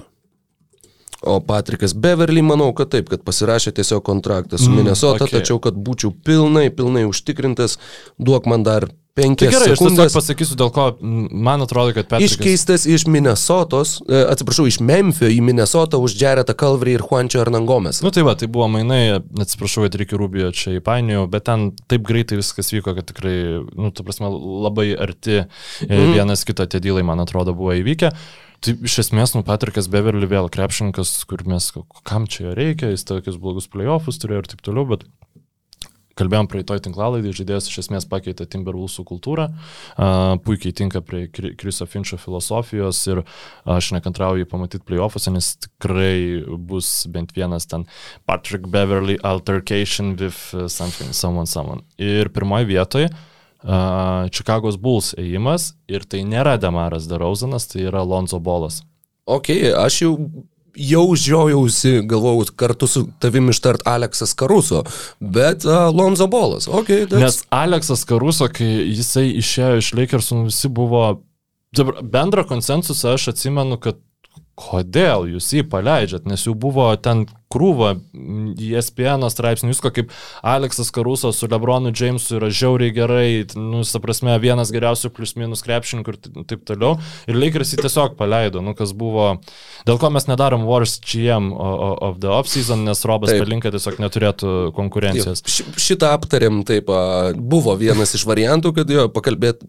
O Patrikas Beverly, manau, kad taip, kad pasirašė tiesiog kontraktą su mm, Minnesota, okay. tačiau kad būčiau pilnai, pilnai užtikrintas, duok man dar penkias tai gerai, sekundės. Aš pasakysiu, dėl ko man atrodo, kad Patrikas... Iškeistas iš Minnesotos, e, atsiprašau, iš Memphio į Minnesotą už Jaretą Kalvrį ir Juančio Hernangomės. Na nu, tai va, tai buvo mainai, atsiprašau, kad Ricky Rubio čia įpainiojau, bet ten taip greitai viskas vyko, kad tikrai, nu, tu prasme, labai arti mm. vienas kito tie dylai, man atrodo, buvo įvykę. Tai iš esmės, nu, Patrikas Beverly vėl krepšininkas, kur mes, kam čia jo reikia, jis tokius blogus playoffus turėjo ir taip toliau, bet kalbėjom praeitoj tinklalaidį, žaidėjas iš esmės pakeitė Timberwolvesų kultūrą, uh, puikiai tinka prie Kriso Finčio filosofijos ir aš nekantrauju pamatyti playoffuose, nes tikrai bus bent vienas ten Patrick Beverly altercation with something, someone, someone. Ir pirmoji vietoje uh, Chicago's Bulls ėjimas ir tai nėra Demaras Derauzanas, tai yra Lonzo Bolas. Ok, aš jau jau žiojausi, galvojau, kartu su tavim ištart Aleksas Karuso, bet uh, Lonzo Bolas, ok. That's... Nes Aleksas Karuso, kai jisai išėjo iš Lakersų, nu, visi buvo, bendrą konsensusą aš atsimenu, kad kodėl jūs jį paleidžiat, nes jau buvo ten krūva ESPN straipsnių, visko kaip Aleksas Karuso su Lebronu Jamesu yra žiauriai gerai, nu, su prasme, vienas geriausių plius minus krepšininkų ir taip toliau. Ir Lakers jį tiesiog paleido, nu, kas buvo, dėl ko mes nedarom Worst GM of the Offseason, nes Robas Pelinka tiesiog neturėtų konkurencijos. Š šitą aptarėm, taip, buvo vienas iš variantų, kad jo, pakalbėt,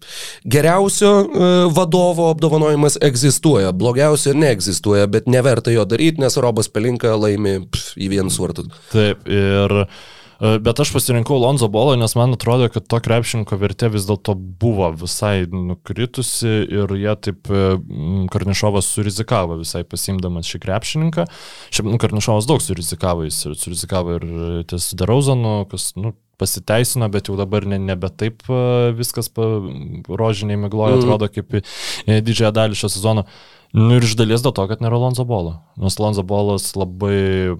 geriausio e, vadovo apdovanojimas egzistuoja, blogiausio neegzistuoja, bet neverta jo daryti, nes Robas Pelinka laimi pf, į vienus vartus. Taip, ir e, Bet aš pasirinkau Lonzo Bolą, nes man atrodo, kad to krepšininko vertė vis dėlto buvo visai nukritusi ir jie taip e, Karnišovas surizikavo visai pasimdamas šį krepšininką. Šiaip nu, Karnišovas daug surizikavo, jis surizikavo ir ties Derauzanu, kas nu, pasiteisino, bet jau dabar ne, nebe taip e, viskas rožiniai migloja, mm. atrodo, kaip didžiąją dalį šio sezono. Nu ir iš dalies dėl to, kad nėra Lonzo Bolo. Nes Lonzo Bolas labai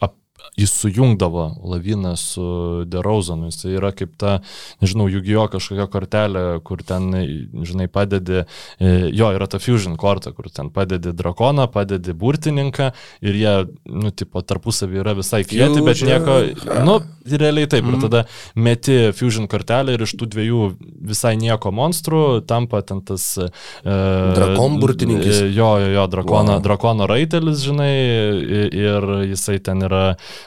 ap, jis sujungdavo laviną su Derauzanu. Jis yra kaip ta, nežinau, Jugijo kažkokia kortelė, kur ten, žinai, padedi, e, jo, yra ta fusion korta, kur ten padedi drakoną, padedi burtininką ir jie, nu, tipo, tarpusavį yra visai kieti, bet nieko, nu, realiai taip. Mm. Ir tada meti fusion kortelę ir iš tų dviejų visai nieko monstrų tampa ten tas... Uh, Drakon burtininkis. Jo, jo, jo, drakono, wow. drakono raitelis, žinai, ir jisai ten yra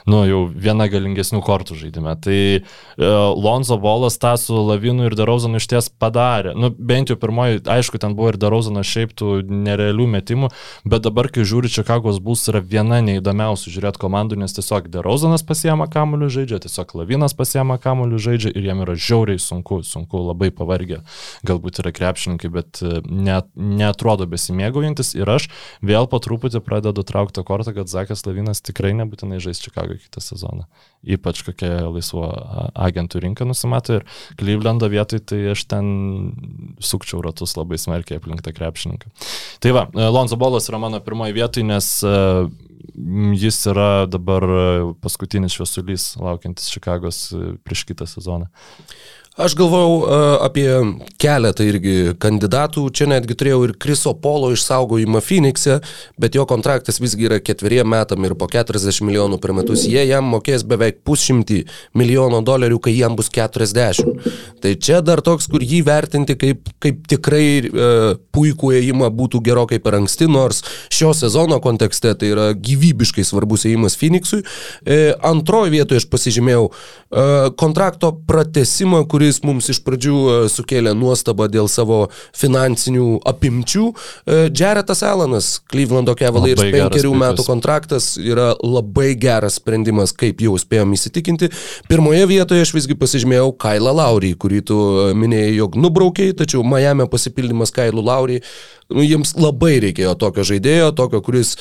nu, jau viena galingesnių kortų žaidime. Tai uh, Lonzo Bolas tą su Lavinu ir Darauzanu iš ties padarė. Nu, bent jau pirmoji, aišku, ten buvo ir Darauzano šiaip tų nerealių metimų, bet dabar, kai žiūri, Čikagos bus yra viena neįdomiausių žiūrėti komandų, nes tiesiog Darauzanas pasiema kamuolių žaidžia, tiesiog Lavinas pasiema kamuolių žaidžia ir jam yra žiauriai sunku, sunku, labai pavargę. Galbūt yra krepšininkai, bet e, net, netrodo besimėgaujantis ir aš vėl po truputį pradedu traukti kortą, kad Zakas Lavinas tikrai nebūtinai žais Čikagoje kitą sezoną. Ypač kokia laisvo agentų rinka nusimato ir Klyvlendo vietoj, tai aš ten sukčiau ratus labai smarkiai aplink tą krepšininką. Tai va, e, Lonzo Bolas yra mano pirmoji vietoj, nes e, jis yra dabar paskutinis šviesulys laukiantis Čikagos prieš kitą sezoną. Aš galvojau uh, apie keletą irgi kandidatų, čia netgi turėjau ir Kriso Polo išsaugojimą Phoenix'e, bet jo kontraktas visgi yra ketveriem metam ir po 40 milijonų per metus. Jie jam mokės beveik pusšimtį milijono dolerių, kai jam bus 40. Tai čia dar toks, kur jį vertinti kaip, kaip tikrai uh, puikų ėjimą būtų gerokai per anksti, nors šio sezono kontekste tai yra gyvybiškai svarbus ėjimas Phoenix'ui. Uh, antrojo vietoje aš pasižymėjau uh, kontrakto pratesimą, kuris kuris mums iš pradžių e, sukėlė nuostabą dėl savo finansinių apimčių. E, Jaretas Alanas, Clevelando Cavaliers penkerių metų kontraktas yra labai geras sprendimas, kaip jau spėjom įsitikinti. Pirmoje vietoje aš visgi pasižymėjau Kailą Laurį, kurį tu e, minėjai, jog nubraukiai, tačiau Miami pasipildymas Kailų Laurį nu, jiems labai reikėjo tokio žaidėjo, tokio, kuris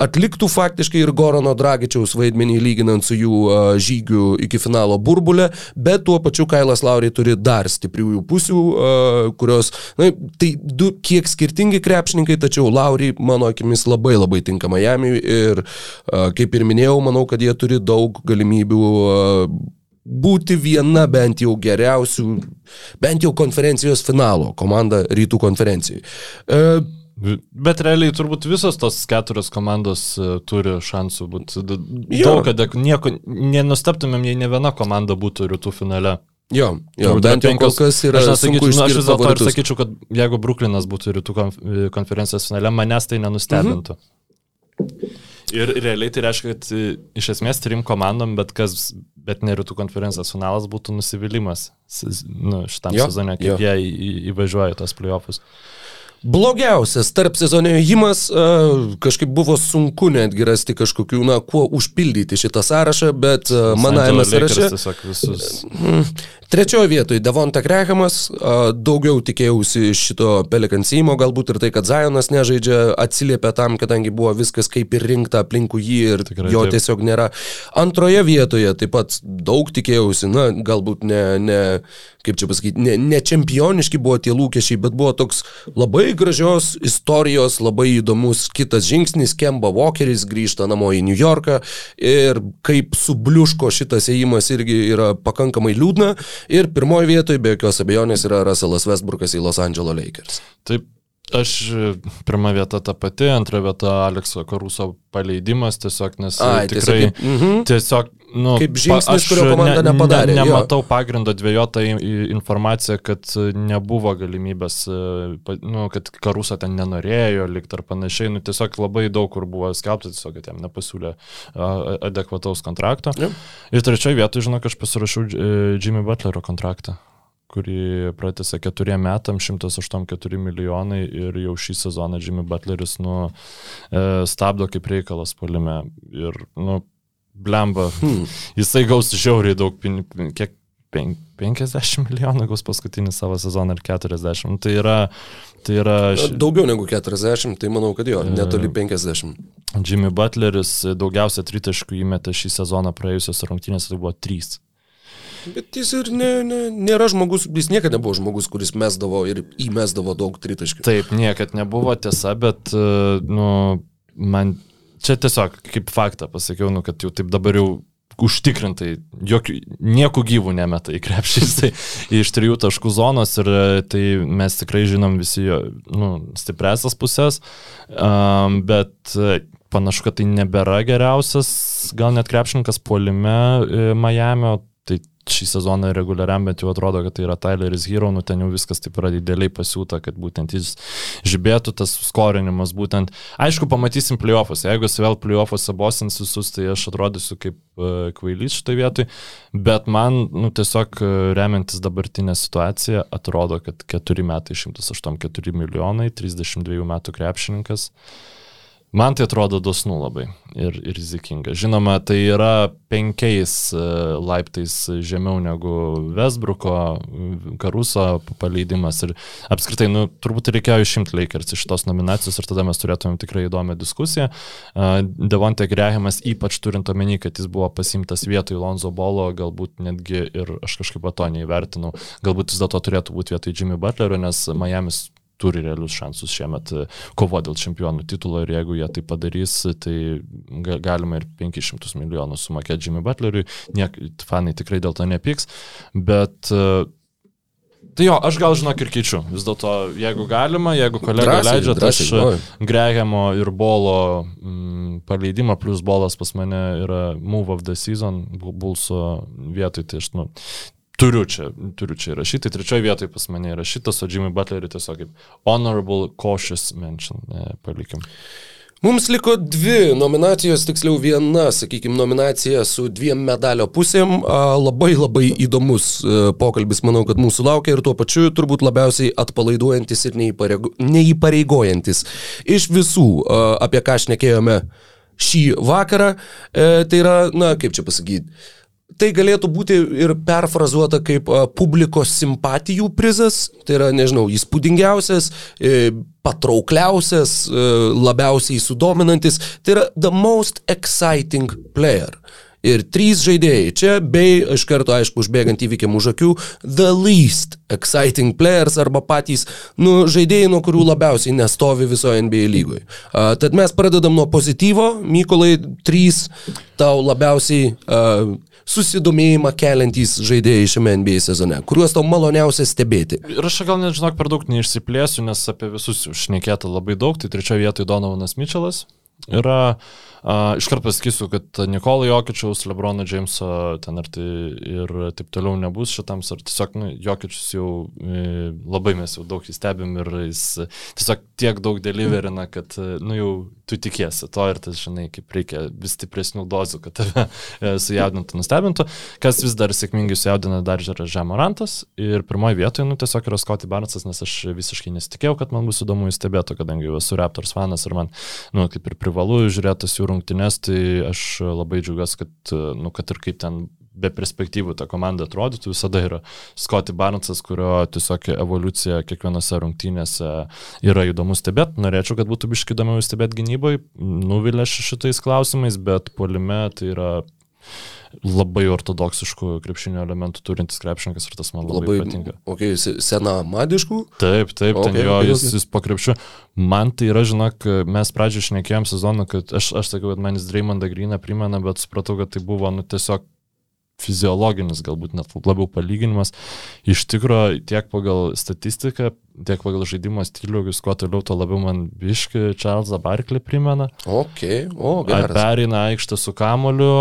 atliktų faktiškai ir Gorono Dragičiaus vaidmenį lyginant su jų uh, žygiu iki finalo burbulę, bet tuo pačiu Kailas Lauriai turi dar stipriųjų pusių, uh, kurios, na, tai du kiek skirtingi krepšininkai, tačiau Lauriai, mano akimis, labai labai tinka Miami ir, uh, kaip ir minėjau, manau, kad jie turi daug galimybių uh, būti viena bent jau geriausių, bent jau konferencijos finalo komanda rytų konferencijai. Uh, Bet realiai turbūt visos tos keturios komandos uh, turi šansų būti. Daug, kad nieko, nenusteptumėm, jei ne viena komanda būtų rytų finale. Jo, jo bent jau kol kas yra. Aš, nesakyčiau, nu, aš vis dėlto ir sakyčiau, kad jeigu Bruklinas būtų rytų konferencijos finale, manęs tai nenustebintų. Mhm. Ir realiai tai reiškia, kad e, iš esmės trim komandom, bet kas, bet ne rytų konferencijos finalas būtų nusivylimas nu, šitam jo, sezonė, kaip jo. jie įvažiuoja tos playoffus. Blogiausias tarp sezonio įjimas, kažkaip buvo sunku netgi rasti kažkokių, na, kuo užpildyti šitą sąrašą, bet manajame sąraše. Mhm. Trečioje vietoje Devonta Grehamas, daugiau tikėjausi šito pelikansimo, galbūt ir tai, kad Zajonas nežaidžia, atsiliepia tam, kadangi buvo viskas kaip ir rinkta aplinkų jį ir Tikrai, jo taip. tiesiog nėra. Antroje vietoje taip pat daug tikėjausi, na, galbūt ne, ne kaip čia pasakyti, ne, ne čempioniški buvo tie lūkesčiai, bet buvo toks labai gražios istorijos, labai įdomus kitas žingsnis, Kemba Walkeris grįžta namo į New Yorką ir kaip subliuško šitas ėjimas irgi yra pakankamai liūdna ir pirmoji vietoje be jokios abejonės yra Russellas Westbrookas į Los Angeles Lakers. Taip, Aš pirmą vietą tą pati, antrą vietą Alekso Karuso paleidimas tiesiog, nes Ai, tikrai tiesiog, mm -hmm. tiesiog nu, kaip žingsnis, kurio komanda ne, nepadarė. Ne, nematau jo. pagrindo dviejotą informaciją, kad nebuvo galimybės, e, nu, kad Karuso ten nenorėjo likti ar panašiai. Nu, tiesiog labai daug kur buvo skelbta, tiesiog, kad jam nepasiūlė adekvataus kontrakto. Ja. Ir trečioje vietoje, žinok, aš pasirašiau e, Jimmy Butlerio kontraktą kurį pratęsė keturiem metam, 184 milijonai ir jau šį sezoną Jimmy Butleris nu, e, stabdo kaip reikalas palime. Ir, nu, blemba, hmm. jisai gaus žiauriai daug pinigų, kiek 50 milijonų gaus paskutinį savo sezoną ir 40. Nu, tai yra, tai yra... Daugiau negu 40, tai manau, kad jo, netoli 50. Jimmy Butleris daugiausia tritaškų įmetė šį sezoną praėjusios rungtynės, tai buvo 3. Bet jis ir ne, ne, nėra žmogus, jis niekada nebuvo žmogus, kuris mesdavo ir įmesdavo daug tritaškių. Taip, niekada nebuvo tiesa, bet, nu, man čia tiesiog kaip faktą pasakiau, nu, kad jau taip dabar jau užtikrintai, jokių, nieko gyvų nemeta į krepšys, tai iš trijų taškų zonos ir tai mes tikrai žinom visi jo nu, stipresias pusės, um, bet panašu, kad tai nebėra geriausias, gal net krepšininkas puolime Miami, šį sezoną reguliariam, bet jau atrodo, kad tai yra Tyleris Hero, nu ten jau viskas taip yra dideliai pasiūta, kad būtent jis žibėtų tas skorinimas būtent. Aišku, pamatysim playoffus. Jeigu jis vėl playoffuose bosins visus, tai aš atrodysiu kaip uh, kvailys šitoje vietoje, bet man, nu, tiesiog uh, remiantis dabartinę situaciją, atrodo, kad 4 metai 184 milijonai, 32 metų krepšininkas. Uh, Man tai atrodo dosnu labai ir, ir rizikinga. Žinoma, tai yra penkiais e, laiptais žemiau negu Vesbruko, Karuso paleidimas ir apskritai, nu, turbūt reikėjo išimti Lakers iš tos nominacijos ir tada mes turėtumėm tikrai įdomią diskusiją. Devonte Grehamas, ypač turint omeny, kad jis buvo pasimtas vietoj Lonzo Bolo, galbūt netgi ir aš kažkaip to neįvertinau, galbūt vis dėlto turėtų būti vietoj Jimmy Butlerio, nes Miami's turi realius šansus šiemet e, kovo dėl čempionų titulo ir jeigu jie tai padarys, tai galima ir 500 milijonų sumokėti Jimmy Butleriui, Niek, fanai tikrai dėl to nepyks, bet e, Tai jo, aš gal žinok ir keičiu. Vis dėlto, jeigu galima, jeigu kolega drąsiai, leidžia, tai aš Grehamo ir Bolo mm, paleidimą, plus Bolas pas mane yra Move of the Season, Bulso vietoj, tai aš nu, turiu čia, turiu čia įrašyti. Tai trečioje vietoje pas mane įrašytas, o Jimmy Butlerį tiesiog kaip honorable cautious mention palikim. Mums liko dvi nominacijos, tiksliau viena, sakykime, nominacija su dviem medalio pusėm. Labai labai įdomus e, pokalbis, manau, kad mūsų laukia ir tuo pačiu turbūt labiausiai atpalaiduojantis ir neįpareigojantis. Iš visų, apie ką šnekėjome šį vakarą, e, tai yra, na, kaip čia pasakyti, tai galėtų būti ir perfrazuota kaip publikos simpatijų prizas, tai yra, nežinau, įspūdingiausias, e, patraukliausias, e, labiausiai sudominantis, tai yra the most exciting player. Ir trys žaidėjai čia, bei iš karto, aišku, užbėgant įvykiam už akių, the least exciting players arba patys, nu, žaidėjai, nuo kurių labiausiai nestovi visoje NBA lygoje. Uh, tad mes pradedam nuo pozityvo, Mykolai, trys tau labiausiai uh, susidomėjimą keliantys žaidėjai šiame NBA sezone, kuriuos tau maloniausia stebėti. Ir aš gal net žinok per daug neišsiplėsiu, nes apie visus užšnekėta labai daug, tai trečioje vietoje Donovanas Mitčelas yra uh, Uh, iškart pasakysiu, kad Nikolai Jokičiaus, Lebrono Jameso ten ar tai ir taip toliau nebus šitams, ar tiesiog nu, Jokičius jau e, labai mes jau daug įstebim ir jis tiesiog tiek daug deliverina, kad nu, jau tu tikėsi to ir tas, žinai, kaip reikia vis stipresnių dozių, kad tave e, sujaudintų, nustebintų. Kas vis dar sėkmingai sujaudina dar yra Žemorantas ir pirmoji vietoje, nu tiesiog yra Scotty Barnesas, nes aš visiškai nesitikėjau, kad man bus įdomu įstebėti, kadangi esu Raptors fanas ir man, nu, kaip ir privalu žiūrėtas jų rungtynes, tai aš labai džiaugiuosi, kad, nu, kad ir kaip ten be perspektyvų ta komanda atrodytų, visada yra Scotty Barnesas, kurio tiesiog evoliucija kiekvienose rungtynėse yra įdomu stebėti. Norėčiau, kad būtų biškai įdomiau stebėti gynybai, nuvilę šitais klausimais, bet polime tai yra labai ortodoksiškų krepšinio elementų turintis krepšininkas ir tas man labai, labai patinka. Ok, senamadiškų? Taip, taip, okay, ten jo, okay, jis, okay. jis po krepšiu. Man tai yra, žinok, mes pradžioje šnekėjom sezoną, kad aš, aš sakiau, kad man jis Dreymondą Greeną primena, bet supratau, kad tai buvo, nu, tiesiog fiziologinis, galbūt net labiau palyginimas. Iš tikrųjų, tiek pagal statistiką, tiek pagal žaidimo stilių, vis kuo toliau, tuo labiau man biški Čarlzą Barklį primena. Ok, o, gerai. Perina aikštę su kamoliu,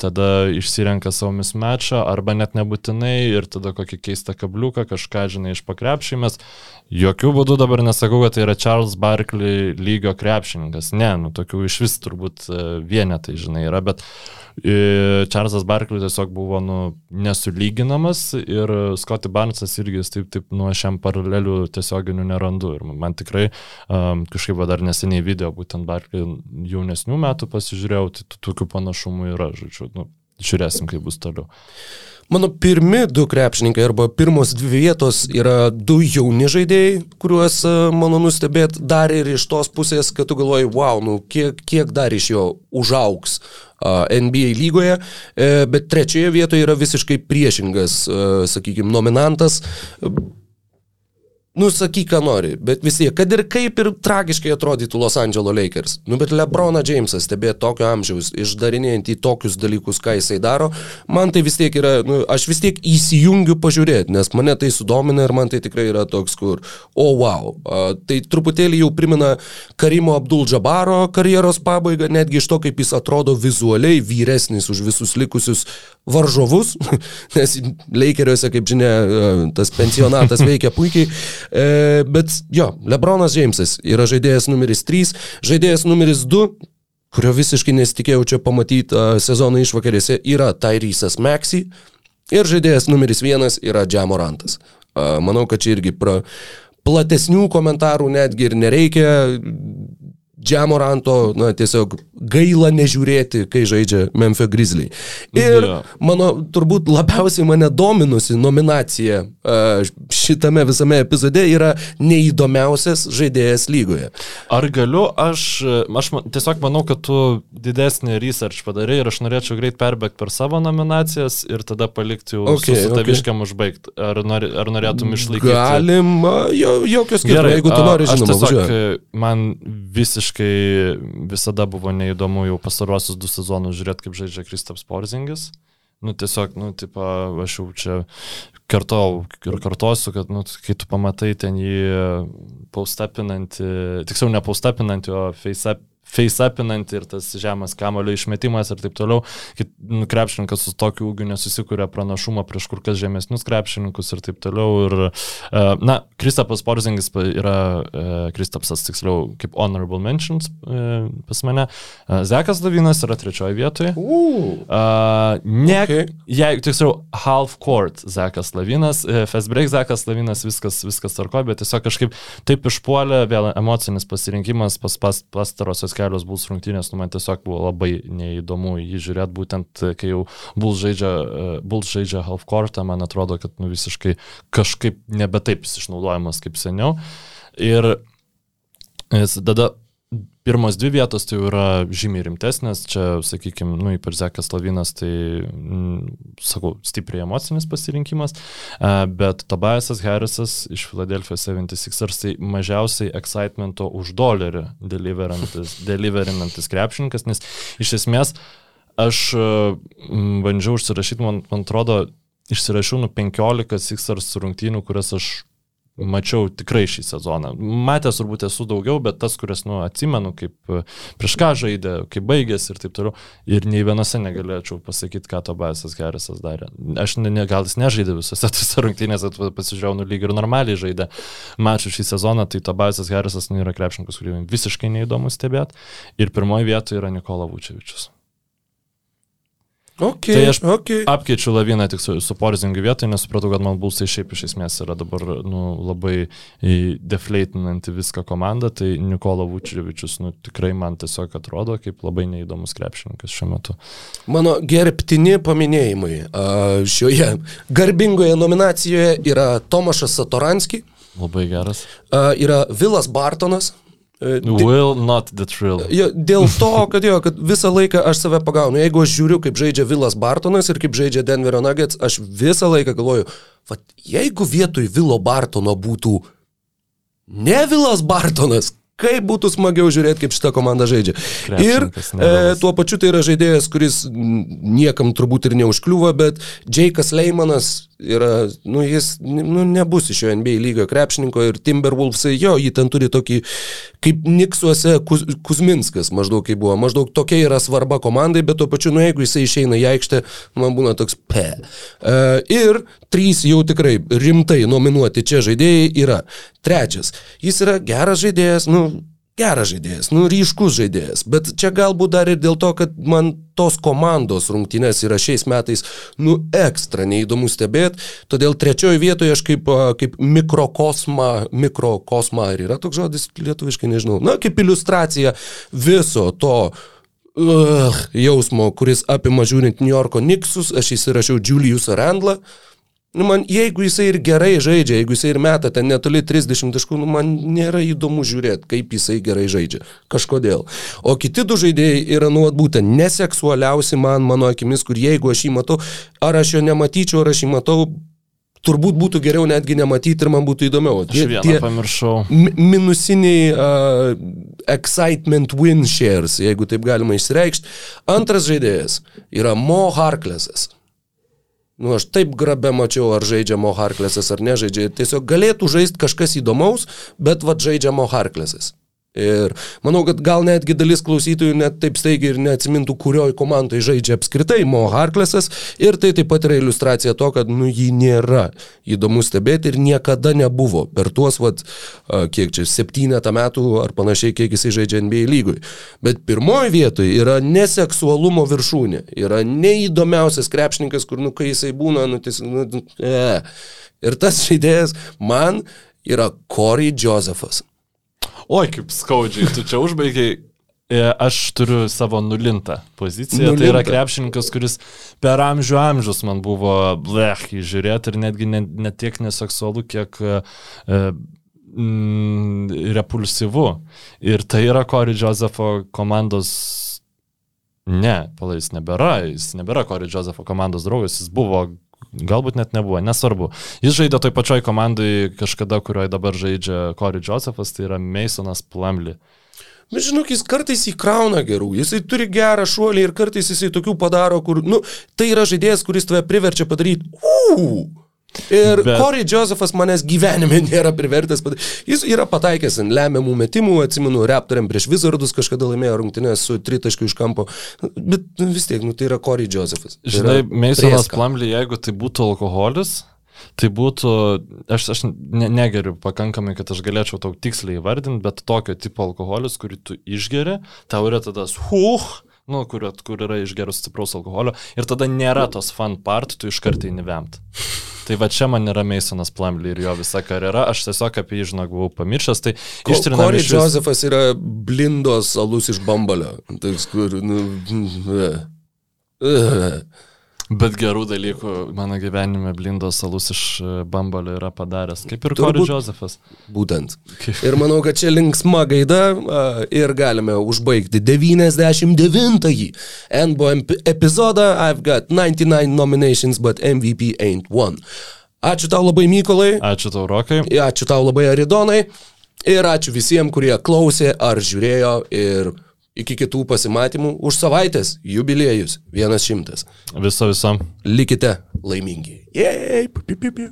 tada išsirenka savo mismečą, arba net nebūtinai, ir tada kokį keistą kabliuką, kažką, žinai, iš pakrepšymės. Jokių būdų dabar nesakau, kad tai yra Charles Barkley lygio krepšininkas. Ne, nu tokių iš vis turbūt e, vienetai, žinai, yra, bet Čarlzas Barkley tiesiog buvo nu, nesulyginamas ir Scotty Barnesas irgi taip, taip nuo šiam paralelių tiesioginių nerandu. Ir man tikrai um, kažkaip dar neseniai video būtent Barkley jaunesnių metų pasižiūrėjau, tai tokių panašumų yra, žodžiu, nu, žiūrėsim, kaip bus toliau. Mano pirmi du krepšininkai arba pirmos dvi vietos yra du jauni žaidėjai, kuriuos e, mano nustebėt dar ir iš tos pusės, kad tu galvoji, wow, nu kiek, kiek dar iš jo užauks uh, NBA lygoje, e, bet trečioje vietoje yra visiškai priešingas, uh, sakykime, nominantas. nu sakyk, ką nori, bet vis tiek, kad ir kaip ir tragiškai atrodytų Los Angeles Lakers, nu bet Lebrona Jamesas stebėti tokio amžiaus, išdarinėjant į tokius dalykus, ką jisai daro, man tai vis tiek yra, nu, aš vis tiek įsijungiu pažiūrėti, nes mane tai sudomina ir man tai tikrai yra toks, kur, o oh, wow, a, tai truputėlį jau primena Karimo Abdul Jabaro karjeros pabaigą, netgi iš to, kaip jis atrodo vizualiai vyresnis už visus likusius varžovus, nes Lakeriuose, kaip žinia, tas pensionatas veikia puikiai. E, bet jo, Lebronas Jamesas yra žaidėjas numeris 3, žaidėjas numeris 2, kurio visiškai nesitikėjau čia pamatyti uh, sezono išvakarėse, yra Tyrysas Maxi ir žaidėjas numeris 1 yra Džamorantas. Uh, manau, kad čia irgi pra, platesnių komentarų netgi ir nereikia. Džamoranto, na, tiesiog gaila nežiūrėti, kai žaidžia Memphis Grizzly. Ir mano turbūt labiausiai mane dominusi nominacija šitame visame epizode yra neįdomiausias žaidėjas lygoje. Ar galiu, aš, aš tiesiog manau, kad tu didesnį research padarai ir aš norėčiau greit perbėgti per savo nominacijas ir tada palikti jau okay, su taviškiam okay. užbaigti. Ar, nori, ar norėtum išlaikyti? Galim, jo, jokios skirtumo, jeigu tu nori, važiuoju. Man visiškai visada buvo neįdomu jau pastaruosius du sezonus žiūrėti, kaip žaidžia Kristaps Porzingis. Nu, tiesiog, nu, tipo, aš jau čia kartau ir kartosiu, kad, nu, kai tu pamatai ten jį paustapinantį, tiksliau ne paustapinantį, o face-up face-upinant ir tas žemas kamulio išmetimas ir taip toliau. Nu, krepšininkas su tokiu ūgiu nesusikūrė pranašumą prieš kur kas žemesnius krepšininkus ir taip toliau. Ir, e, na, Kristapas Porzingis yra, e, Kristapsas tiksliau, kaip honorable mentions e, pas mane. Zekas Davinas yra trečioje vietoje. Uh, ne, okay. jei, tiksliau, half court Zekas Lavinas, fast break Zekas Lavinas, viskas, viskas tarko, bet tiesiog kažkaip taip išpuolė, vėl emocinis pasirinkimas pas, pas pastarosios kelios Bulls rungtynės, nu man tiesiog buvo labai neįdomu jį žiūrėti, būtent e, kai jau Bulls žaidžia, e, Bulls žaidžia half courtą, man atrodo, kad nu, visiškai kažkaip nebe taip jis išnaudojamas kaip seniau. Ir tada pirmos dvi vietos tai jau yra žymiai rimtesnės, čia, sakykime, nu, ypač Zekas Lavinas, tai, mm, sakau, stipriai emocinis pasirinkimas, bet Tobiasas Harrisas iš Philadelphia 76ers tai mažiausiai excitemento už dolerį deliverinantis, deliverinantis krepšininkas, nes iš esmės aš bandžiau užsirašyti, man, man atrodo, išsirašiau nu 15 Sixers rungtynių, kurias aš mačiau tikrai šį sezoną. Matęs turbūt esu daugiau, bet tas, kuris, nu, atsimenu, kaip e, prieš ką žaidė, kaip baigėsi ir taip toliau. Ir nei vienose negalėčiau pasakyti, ką Tobiasas Harrisas darė. Aš ne, ne, gal jis nežaidė visose tose rungtynėse, pasižiūrėjau, nu lyg ir normaliai žaidė mačių šį sezoną, tai Tobiasas Harrisas nu, yra krepšininkas, kurį visiškai neįdomu stebėti. Ir pirmoji vietoje yra Nikola Vučevičius. Okay, tai aš okay. apkeičiu laviną tik su, su Porzingiu vietoje, nes supratau, kad man būsai šiaip iš esmės yra dabar nu, labai defleitinanti viską komanda, tai Nikola Vučevičius nu, tikrai man tiesiog atrodo kaip labai neįdomus krepšininkas šiuo metu. Mano gerbtini paminėjimai šioje garbingoje nominacijoje yra Tomašas Satoranski. Labai geras. Yra Vilas Bartonas. E, Will not the thrill. Jo, dėl to, kad jo, kad visą laiką aš save pagaunu. Jeigu aš žiūriu, kaip žaidžia Vilas Bartonas ir kaip žaidžia Denverio Nuggets, aš visą laiką galvoju, va, jeigu vietoj Vilo Bartono būtų ne Vilas Bartonas, kaip būtų smagiau žiūrėti, kaip šita komanda žaidžia. Ir e, tuo pačiu tai yra žaidėjas, kuris niekam turbūt ir neužkliūva, bet Džeikas Leimanas yra, nu, jis nu, nebus iš jo NBA lygio krepšininko ir Timberwolvesai, jo, jį ten turi tokį, kaip Niksuose Kuz, Kuzminskas maždaug kaip buvo, maždaug tokia yra svarba komandai, bet tuo pačiu, nu, jeigu jisai išeina į aikštę, man būna toks pe. Uh, ir trys jau tikrai rimtai nominuoti čia žaidėjai yra. Trečias, jis yra geras žaidėjas, nu, geras žaidėjas, nu ryškus žaidėjas, bet čia galbūt dar ir dėl to, kad man tos komandos rungtynės yra šiais metais, nu, ekstra neįdomu stebėti, todėl trečiojo vietoje aš kaip, kaip mikrokosma, mikrokosma, ar yra toks žodis lietuviškai, nežinau, na, kaip iliustracija viso to uh, jausmo, kuris apima žiūrint New Yorko Niksus, aš įsirašiau Julius Randlą, Nu, man, jeigu jisai ir gerai žaidžia, jeigu jisai ir meta ten netoli 30 taškų, nu, man nėra įdomu žiūrėti, kaip jisai gerai žaidžia. Kažkodėl. O kiti du žaidėjai yra, nu, būtent neseksualiausi man, mano akimis, kur jeigu aš jį matau, ar aš jo nematyčiau, ar aš jį matau, turbūt būtų geriau netgi nematyti ir man būtų įdomiau. Tie, tie pamiršau. Minusiniai uh, excitement win shares, jeigu taip galima išreikšti. Antras žaidėjas yra Mo Harklesas. Nu, aš taip grabę mačiau, ar žaidžia Mo Harklesas ar nežaidžia. Tiesiog galėtų žaisti kažkas įdomaus, bet vad žaidžia Mo Harklesas. Ir manau, kad gal netgi dalis klausytojų net taip staigiai ir neatsimintų, kurioj komandai žaidžia apskritai Mo Harklesas. Ir tai taip pat yra iliustracija to, kad nu jį nėra įdomu stebėti ir niekada nebuvo per tuos, vad, kiek čia, septynetą metų ar panašiai, kiek jisai žaidžia NBA lygui. Bet pirmoji vietoje yra neseksualumo viršūnė. Yra neįdomiausias krepšininkas, kur, nu, kai jisai būna, nu, tiesiog, nu, e. Ir tas žaidėjas man yra Corey Josephas oi kaip skaudžiai, tu čia užbaigiai. E, aš turiu savo nulintą poziciją. Nulinta. Tai yra krepšininkas, kuris per amžių amžius man buvo blech įžiūrėti ir netgi ne, ne tiek neseksualu, kiek e, mm, repulsyvu. Ir tai yra Corey Josepho komandos Ne, palai, jis nebėra, jis nebėra Corey Josepho komandos draugas, jis buvo Galbūt net nebuvo, nesvarbu. Jis žaidė toj pačioj komandai kažkada, kurioje dabar žaidžia Corey Josephas, tai yra Masonas Plumley. Bet žinok, jis kartais įkrauna gerų, jisai turi gerą šuolį ir kartais jisai tokių padaro, kur, nu, tai yra žaidėjas, kuris tave priverčia padaryti, uuu. Ir Bet... Corey Josephas manęs gyvenime nėra privertęs padaryti. Jis yra pataikęs ant lemiamų metimų, atsimenu, Raptoriam prieš Wizardus kažkada laimėjo rungtynės su tritaškiu iš kampo. Bet nu, vis tiek, nu, tai yra Corey Josephas. Tai Žinai, Meisonas Plumley, jeigu tai būtų alkoholis, Tai būtų, aš, aš ne, negeriu pakankamai, kad aš galėčiau tau tiksliai įvardinti, bet tokio tipo alkoholis, kurį tu išgeri, tau yra tada huh, nu, kur, kur yra išgerus stipraus alkoholio ir tada nėra tos fun part, tu iš karto įnivemt. Tai va čia man yra Masonas Plumley ir jo visa karjera, aš tiesiog apie jį, žinau, buvau pamiršęs, tai ištrinam. Corey vis... Josephas yra blindos alus iš bambalio. Tai kur, nu, uh, uh. Bet gerų dalykų mano gyvenime Blindos salus iš e, Bambalio yra padaręs, kaip ir Corey Josephas. Būtent. Ir manau, kad čia linksma gaida ir galime užbaigti 99-ąjį NBO epizodą I've got 99 nominations, but MVP ain't one. Ačiū tau labai, Mykolai. Ačiū tau, Rokai. Ačiū tau labai, Aridonai. Ir ačiū visiems, kurie klausė ar žiūrėjo ir Iki kitų pasimatymų už savaitės jubiliejus 100. Viso visam. Likite laimingi. Jei, piu, piu.